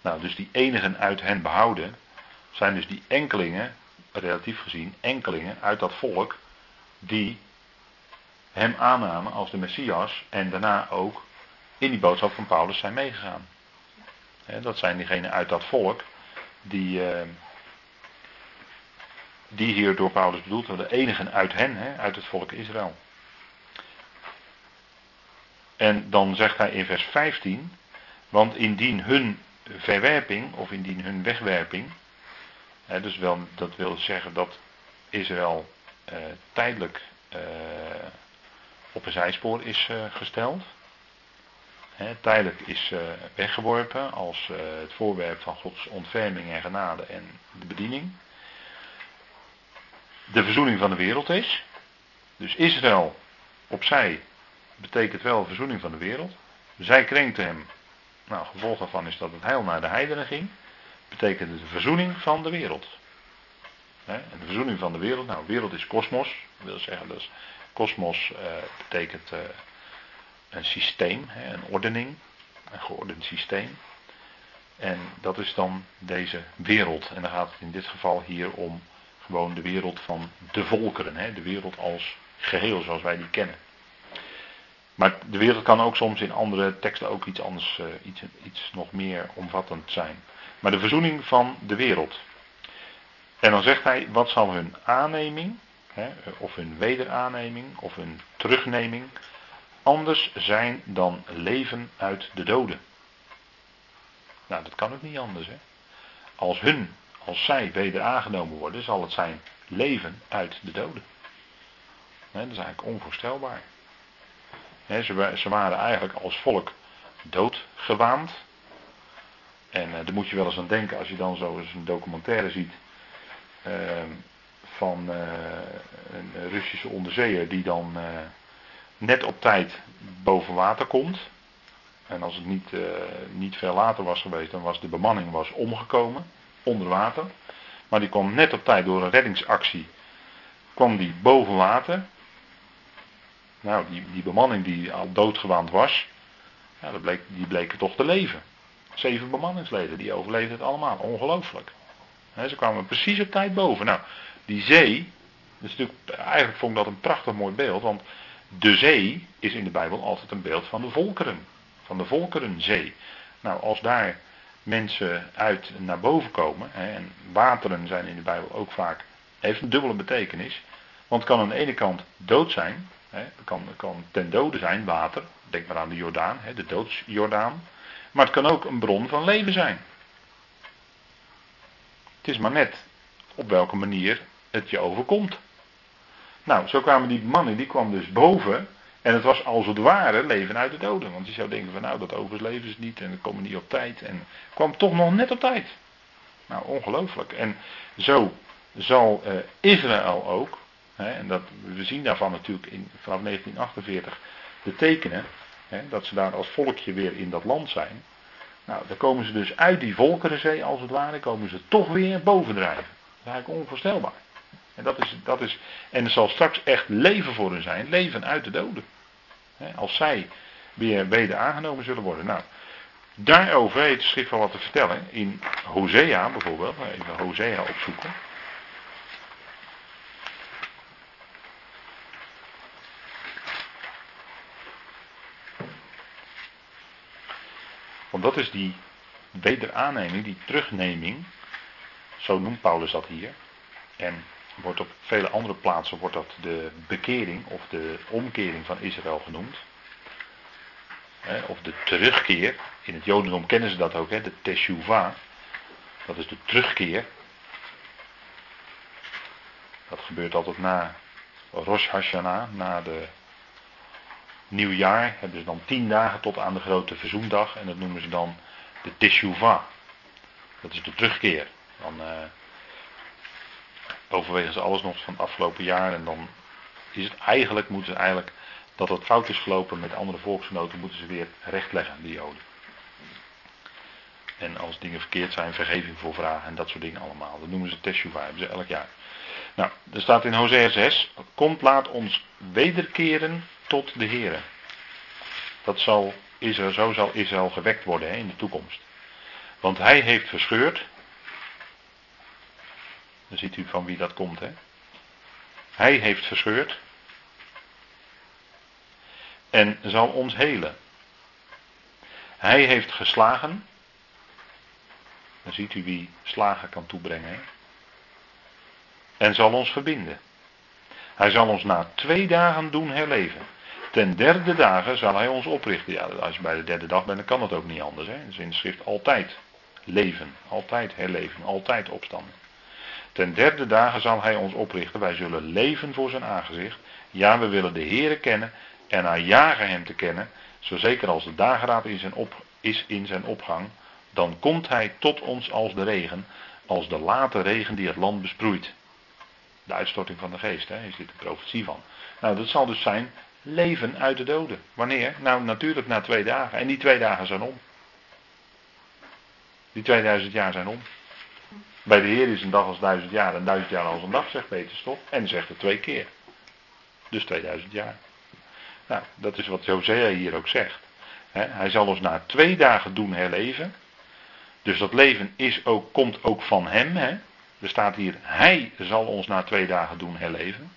Nou, dus die enigen uit hen behouden zijn dus die enkelingen, relatief gezien, enkelingen uit dat volk die hem aannamen als de Messias en daarna ook in die boodschap van Paulus zijn meegegaan. dat zijn diegenen uit dat volk die, uh, die hier door Paulus bedoeld worden, de enigen uit hen, uit het volk Israël. En dan zegt hij in vers 15, want indien hun verwerping of indien hun wegwerping, hè, dus wel, dat wil zeggen dat Israël eh, tijdelijk eh, op een zijspoor is eh, gesteld, hè, tijdelijk is weggeworpen als het voorwerp van Gods ontferming en genade en de bediening, de verzoening van de wereld is, dus Israël opzij betekent wel verzoening van de wereld. Zij krenkte hem. Nou, gevolg daarvan is dat het heil naar de heidenen ging. Betekent de verzoening van de wereld. en de verzoening van de wereld, nou, wereld is kosmos. Dat wil zeggen, dus kosmos uh, betekent uh, een systeem, een ordening, een geordend systeem. En dat is dan deze wereld. En dan gaat het in dit geval hier om gewoon de wereld van de volkeren. De wereld als geheel zoals wij die kennen. Maar de wereld kan ook soms in andere teksten ook iets anders, uh, iets, iets nog meer omvattend zijn. Maar de verzoening van de wereld. En dan zegt hij, wat zal hun aanneming, hè, of hun wederaanneming, of hun terugneming, anders zijn dan leven uit de doden. Nou, dat kan ook niet anders. Hè. Als hun, als zij weder aangenomen worden, zal het zijn leven uit de doden. Dat is eigenlijk onvoorstelbaar ze, waren eigenlijk als volk doodgewaand. En uh, daar moet je wel eens aan denken als je dan zo eens een documentaire ziet uh, van uh, een Russische onderzeeër die dan eh, net op tijd boven water komt. En als het niet, niet veel later was geweest, dan was de bemanning was omgekomen onder water. Maar die kwam net op tijd door een reddingsactie, kwam die boven water. Nou, die, die bemanning die al doodgewaand was, ja, dat bleek, die bleken toch te leven. Zeven bemanningsleden, die overleefden het allemaal. Ongelooflijk. Ze kwamen precies op tijd boven. Nou, die zee, eigenlijk vond ik dat een prachtig mooi beeld, want de zee is in de Bijbel altijd een beeld van de volkeren. Van de volkerenzee. Nou, als daar mensen uit naar boven komen, en wateren zijn in de Bijbel ook vaak, heeft een dubbele betekenis. Want het kan aan de ene kant dood zijn, het kan, kan ten dode zijn, water, denk maar aan de Jordaan, hè, de doodsjordaan. Maar het kan ook een bron van leven zijn. Het is maar net op welke manier het je overkomt. Nou, zo kwamen die mannen, die kwam dus boven. En het was als het ware leven uit de doden. Want je zou denken van nou, dat overleven ze niet en dat komen niet op tijd. En kwam toch nog net op tijd. Nou, ongelooflijk. En zo zal uh, Israël ook, en dat, we zien daarvan natuurlijk in, vanaf 1948 de tekenen, dat ze daar als volkje weer in dat land zijn. Nou, dan komen ze dus uit die volkerenzee als het ware, komen ze toch weer bovendrijven. Dat is eigenlijk onvoorstelbaar. En, dat is, dat is, en zal straks echt leven voor hen zijn, leven uit de doden. Als zij weer weder aangenomen zullen worden. Nou, daarover heeft de schrift wel wat te vertellen. In Hosea bijvoorbeeld, even Hosea opzoeken. Want dat is die wederaanneming, die terugneming. Zo noemt Paulus dat hier. En wordt op vele andere plaatsen wordt dat de bekering of de omkering van Israël genoemd. Of de terugkeer. In het Jodendom kennen ze dat ook, de Teshuvah. Dat is de terugkeer. Dat gebeurt altijd na Rosh Hashanah, na de nieuwjaar. Hebben ze dan tien dagen tot aan de grote verzoendag. En dat noemen ze dan de Teshuvah. Dat is de terugkeer. Dan, uh, overwegen ze alles nog van het afgelopen jaar. En dan is het eigenlijk, moeten ze eigenlijk, dat het fout is gelopen met andere volksgenoten, moeten ze weer rechtleggen, die Joden. En als dingen verkeerd zijn, vergeving voor vragen en dat soort dingen allemaal. Dat noemen ze Teshuvah, hebben ze elk jaar. Nou, er staat in Hosea 6, komt laat ons wederkeren tot de Here. Dat zal Israël, zo zal Israël gewekt worden hè, in de toekomst. Want hij heeft verscheurd, dan ziet u van wie dat komt, hè. Hij heeft verscheurd. En zal ons helen. Hij heeft geslagen. Dan ziet u wie slagen kan toebrengen. Hè? En zal ons verbinden. Hij zal ons na twee dagen doen herleven. Ten derde dagen zal hij ons oprichten. Ja, als je bij de derde dag bent, dan kan het ook niet anders. Hè? Dat is in de schrift altijd leven, altijd herleven, altijd opstaan. Ten derde dagen zal hij ons oprichten. Wij zullen leven voor zijn aangezicht. Ja, we willen de Heere kennen en naar jagen hem te kennen. Zo zeker als de dageraad in op, is in zijn opgang. Dan komt hij tot ons als de regen. Als de late regen die het land besproeit. De uitstorting van de geest, hè, is dit een profetie van. Nou, dat zal dus zijn leven uit de doden. Wanneer? Nou, natuurlijk na twee dagen. En die twee dagen zijn om. Die 2000 jaar zijn om. Bij de Heer is een dag als duizend jaar en duizend jaar als een dag, zegt Peter toch? En zegt het twee keer. Dus 2000 jaar. Nou, dat is wat Hosea hier ook zegt. hij zal ons na twee dagen doen herleven. Dus dat leven is ook, komt ook van hem. Er staat hier, hij zal ons na twee dagen doen herleven.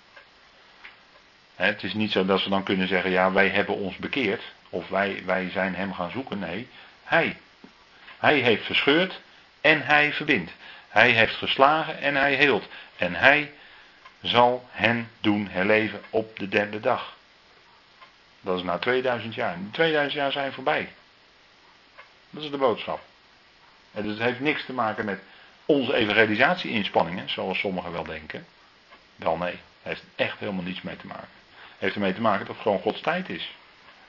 het is niet zo dat ze dan kunnen zeggen, ja, wij hebben ons bekeerd. Of wij, wij zijn hem gaan zoeken. Nee, hij. Hij heeft verscheurd en hij verbindt. Hij heeft geslagen en hij heelt. En hij zal hen doen herleven op de derde dag. Dat is na 2000 jaar. Die 2000 jaar zijn voorbij. Dat is de boodschap. En dus het heeft niks te maken met onze evangelisatie-inspanningen, zoals sommigen wel denken. Wel nee, heeft echt helemaal niets mee te maken. Heeft ermee te maken dat het gewoon Gods tijd is.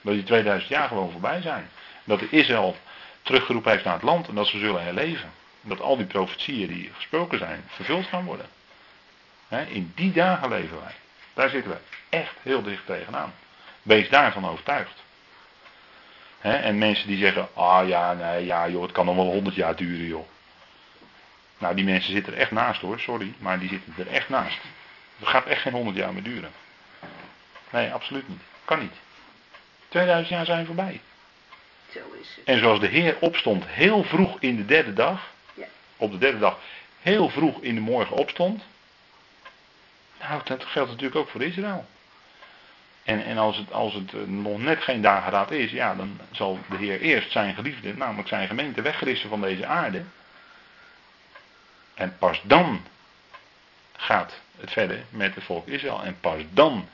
Dat die 2000 jaar gewoon voorbij zijn. Dat de Israël teruggeroepen heeft naar het land en dat ze zullen herleven. Dat al die profetieën die gesproken zijn, vervuld gaan worden. in die dagen leven wij. Daar zitten we echt heel dicht tegenaan. Wees daarvan overtuigd. en mensen die zeggen, ah ja, nee, ja joh, het kan nog wel honderd jaar duren joh. Nou, die mensen zitten er echt naast hoor, sorry, maar die zitten er echt naast. Het gaat echt geen honderd jaar meer duren. Nee, absoluut niet. Kan niet. 2000 jaar zijn voorbij. Zo is het. En zoals de Heer opstond heel vroeg in de derde dag, Ja. op de derde dag heel vroeg in de morgen opstond, nou, dat geldt natuurlijk ook voor Israël. En, en als het, als het eh, nog net geen dageraad is, ja, dan zal de Heer eerst zijn geliefde, namelijk zijn gemeente, weggerissen van deze aarde. En pas dan gaat het verder met het volk Israël. En pas dan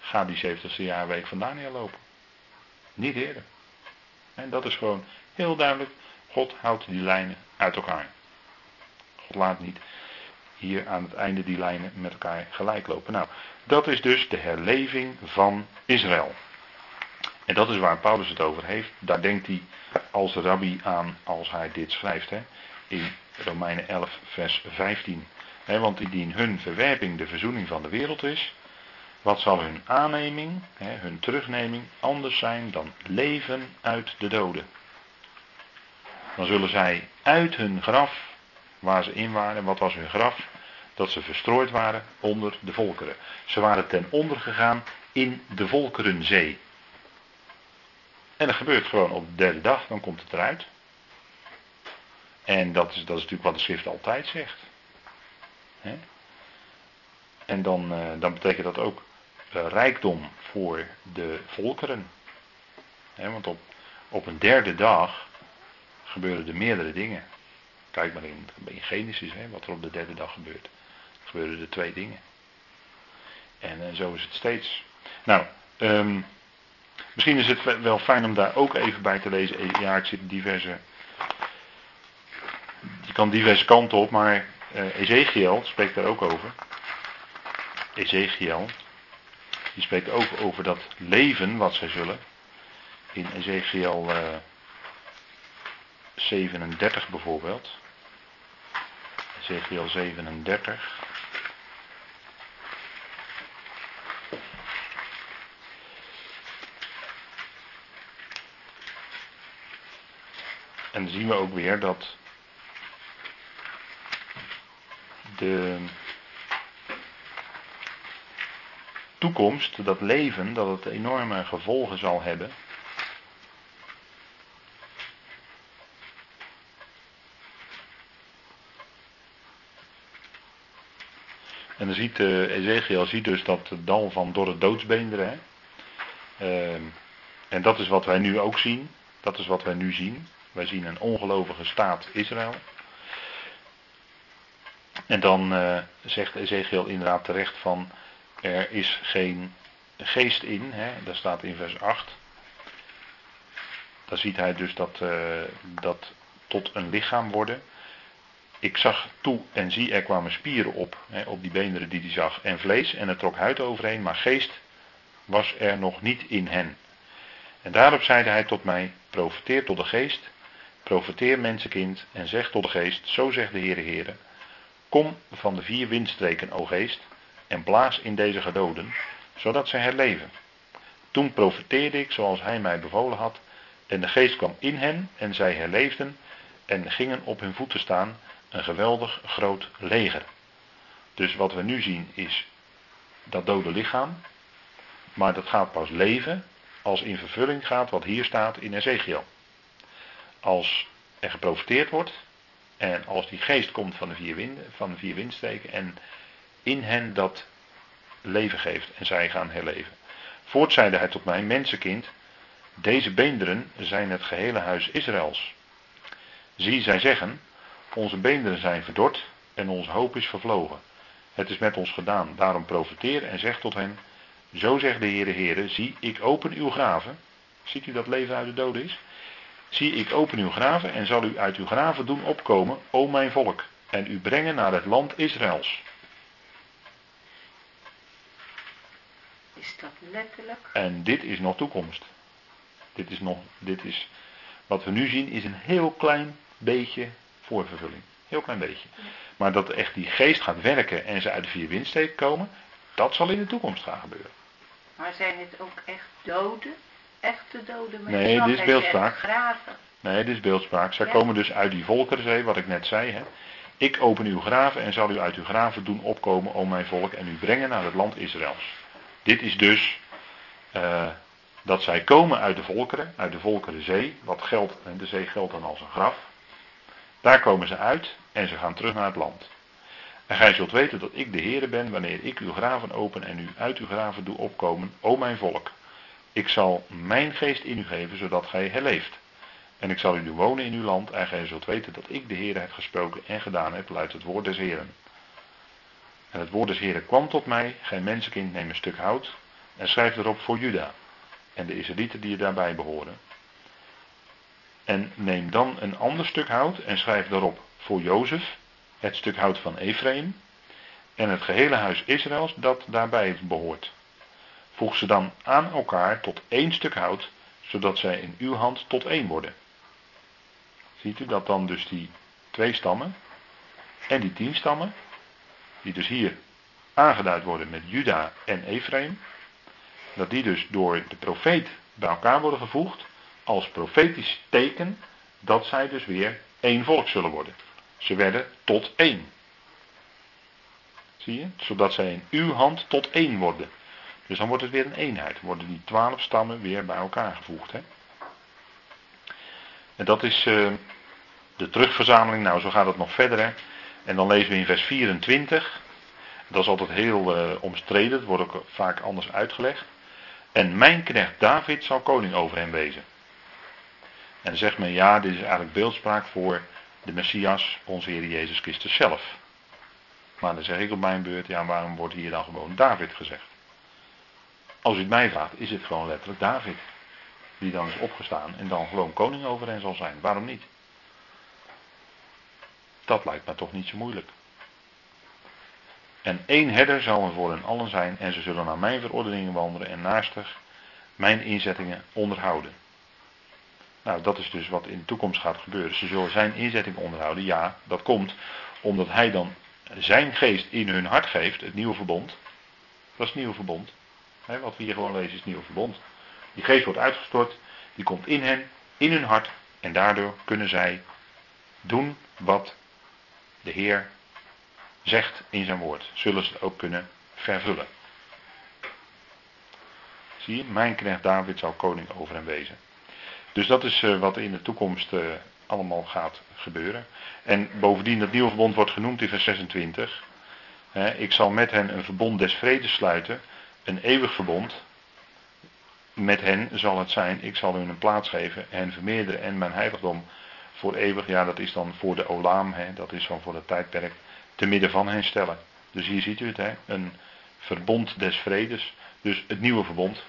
gaat die 70ste jaarweek van Daniel lopen. Niet eerder. En dat is gewoon heel duidelijk. God houdt die lijnen uit elkaar. God laat niet hier aan het einde die lijnen met elkaar gelijk lopen. Nou, dat is dus de herleving van Israël. En dat is waar Paulus het over heeft. Daar denkt hij als rabbi aan als hij dit schrijft. Hè, in Romeinen 11, vers 15. Hè, want indien hun verwerping de verzoening van de wereld is, wat zal hun aanneming, hun terugneming, anders zijn dan leven uit de doden? Dan zullen zij uit hun graf, waar ze in waren, wat was hun graf? Dat ze verstrooid waren onder de volkeren. Ze waren ten onder gegaan in de volkerenzee. En dat gebeurt gewoon op de derde dag, dan komt het eruit. En dat is, dat is natuurlijk wat de schrift altijd zegt. En dan, eh, dan betekent dat ook eh, rijkdom voor de volkeren. Want op, op een derde dag gebeuren er meerdere dingen. Kijk maar in, in Genesis, wat er op de derde dag gebeurt. Er gebeuren er twee dingen. En, en zo is het steeds. Nou, ehm, misschien is het wel fijn om daar ook even bij te lezen. Ja, ik zit diverse. Kan diverse kanten op, maar eh, Ezekiel spreekt daar ook over. Ezekiel. Die spreekt ook over dat leven wat zij zullen. In Ezekiel eh, 37 bijvoorbeeld. Ezekiel 37. En dan zien we ook weer dat de toekomst, dat leven, dat het enorme gevolgen zal hebben. En dan ziet uh, Ezekiel ziet dus dat dal van dorre doodsbeenderen. Uh, en dat is wat wij nu ook zien. Dat is wat wij nu zien. Wij zien een ongelovige staat Israël. En dan uh, zegt Ezekiel inderdaad terecht van er is geen geest in. Hè? Dat staat in vers 8. Daar ziet hij dus dat, uh, dat tot een lichaam worden. Ik zag toe en zie er kwamen spieren op, hè, op die beenderen die hij zag, en vlees, en er trok huid overheen, maar geest was er nog niet in hen. En daarop zeide hij tot mij, profeteer tot de geest, profeteer mensenkind, en zeg tot de geest, zo zegt de Heere Heere, kom van de vier windstreken, o geest, en blaas in deze gedoden, zodat zij herleven. Toen profeteerde ik zoals hij mij bevolen had, en de geest kwam in hen, en zij herleefden, en gingen op hun voeten staan, een geweldig groot leger. Dus wat we nu zien is dat dode lichaam, maar dat gaat pas leven als in vervulling gaat wat hier staat in Ezekiel. Als er geprofiteerd wordt en als die geest komt van de vier, winden, van de vier windstreken en in hen dat leven geeft en zij gaan herleven. Voort zeide hij tot mij, mensenkind, deze beenderen zijn het gehele huis Israëls. Zie, zij zeggen, onze beenderen zijn verdord en onze hoop is vervlogen. Het is met ons gedaan, daarom profiteer en zeg tot hen, zo zegt de Heere Heere, zie, ik open uw graven. Ziet u dat leven uit de doden is? Zie, ik open uw graven en zal u uit uw graven doen opkomen, o mijn volk, en u brengen naar het land Israëls. Is dat letterlijk? En dit is nog toekomst. Dit is nog, dit is, wat we nu zien is een heel klein beetje voorvervulling. Heel klein beetje. Maar dat echt die geest gaat werken en ze uit de vier windsteken komen, dat zal in de toekomst gaan gebeuren. Maar zijn het ook echt doden? Echte doden? Maar Nee, dit is beeldspraak. Graven. Nee, dit is beeldspraak. Zij Ja. komen dus uit die volkerenzee, wat ik net zei. Hè. Ik open uw graven en zal u uit uw graven doen opkomen, o mijn volk, en u brengen naar het land Israëls. Dit is dus eh, dat zij komen uit de volkeren, uit de volkerenzee, wat geldt, en de zee geldt dan als een graf. Daar komen ze uit en ze gaan terug naar het land. En gij zult weten dat ik de Heere ben, wanneer ik uw graven open en u uit uw graven doe opkomen, o mijn volk. Ik zal mijn geest in u geven, zodat gij herleeft. En ik zal u doen wonen in uw land, en gij zult weten dat ik de Heere heb gesproken en gedaan heb, luidt het woord des Heeren. En het woord des Heeren kwam tot mij, gij mensenkind, neem een stuk hout en schrijf erop voor Juda en de Israëlieten die er daarbij behoren. En neem dan een ander stuk hout en schrijf daarop voor Jozef, het stuk hout van Ephraim en het gehele huis Israëls dat daarbij behoort. Voeg ze dan aan elkaar tot één stuk hout, zodat zij in uw hand tot één worden. Ziet u dat dan dus die twee stammen en die tien stammen, die dus hier aangeduid worden met Juda en Ephraim, dat die dus door de profeet bij elkaar worden gevoegd als profetisch teken dat zij dus weer één volk zullen worden. Ze werden tot één. Zie je? Zodat zij in uw hand tot één worden. Dus dan wordt het weer een eenheid. Worden die twaalf stammen weer bij elkaar gevoegd. Hè? En dat is uh, de terugverzameling. Nou, zo gaat het nog verder. Hè? En dan lezen we in vers 24. Dat is altijd heel uh, omstreden. Het wordt ook vaak anders uitgelegd. En mijn knecht David zal koning over hem wezen. En dan zegt men, ja, dit is eigenlijk beeldspraak voor de Messias, onze Heer Jezus Christus zelf. Maar dan zeg ik op mijn beurt, ja, waarom wordt hier dan gewoon David gezegd? Als u het mij vraagt, is het gewoon letterlijk David. Die dan is opgestaan en dan gewoon koning over hen zal zijn. Waarom niet? Dat lijkt me toch niet zo moeilijk. En één herder zal er voor hen allen zijn en ze zullen naar mijn verordeningen wandelen en naastig mijn inzettingen onderhouden. Nou, dat is dus wat in de toekomst gaat gebeuren. Ze zullen zijn inzettingen onderhouden. Ja, dat komt omdat hij dan zijn geest in hun hart geeft, het nieuwe verbond. Dat is het nieuwe verbond. Wat we hier gewoon lezen is het nieuwe verbond. Die geest wordt uitgestort, die komt in hen, in hun hart. En daardoor kunnen zij doen wat de Heer zegt in zijn woord, zullen ze het ook kunnen vervullen. Zie je, mijn knecht David zal koning over hem wezen. Dus dat is uh, wat in de toekomst uh, allemaal gaat gebeuren. En bovendien, het nieuwe verbond wordt genoemd in vers 26. ik zal met hen een verbond des vredes sluiten, een eeuwig verbond. Met hen zal het zijn, ik zal hun een plaats geven, hen vermeerderen en mijn heiligdom voor eeuwig. Ja, dat is dan voor de Olaam, dat is dan voor het tijdperk te midden van hen stellen. Dus hier ziet u het, hè? een verbond des vredes, dus het nieuwe verbond.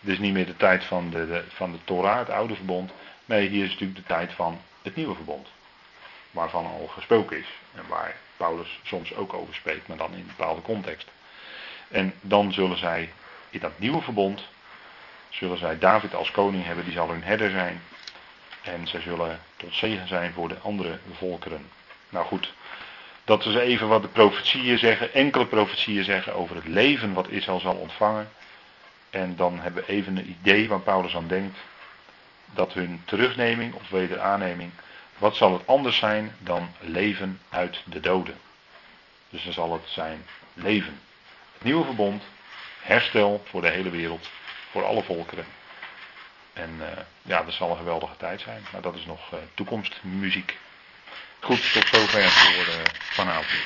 Is niet meer de tijd van de, de, van de Torah, het oude verbond. Nee, hier is natuurlijk de tijd van het nieuwe verbond. Waarvan al gesproken is. En waar Paulus soms ook over spreekt, maar dan in een bepaalde context. En dan zullen zij in dat nieuwe verbond, zullen zij David als koning hebben, die zal hun herder zijn. En zij zullen tot zegen zijn voor de andere volkeren. Nou goed, dat is even wat de profetieën zeggen, enkele profetieën zeggen over het leven wat Israël zal ontvangen. En dan hebben we even een idee waar Paulus aan denkt. Dat hun terugneming of wederaanneming, wat zal het anders zijn dan leven uit de doden? Dus dan zal het zijn leven. Nieuwe verbond, herstel voor de hele wereld, voor alle volkeren. En uh, ja, dat zal een geweldige tijd zijn. Maar dat is nog uh, toekomstmuziek. Goed, tot zover voor uh, vanavond.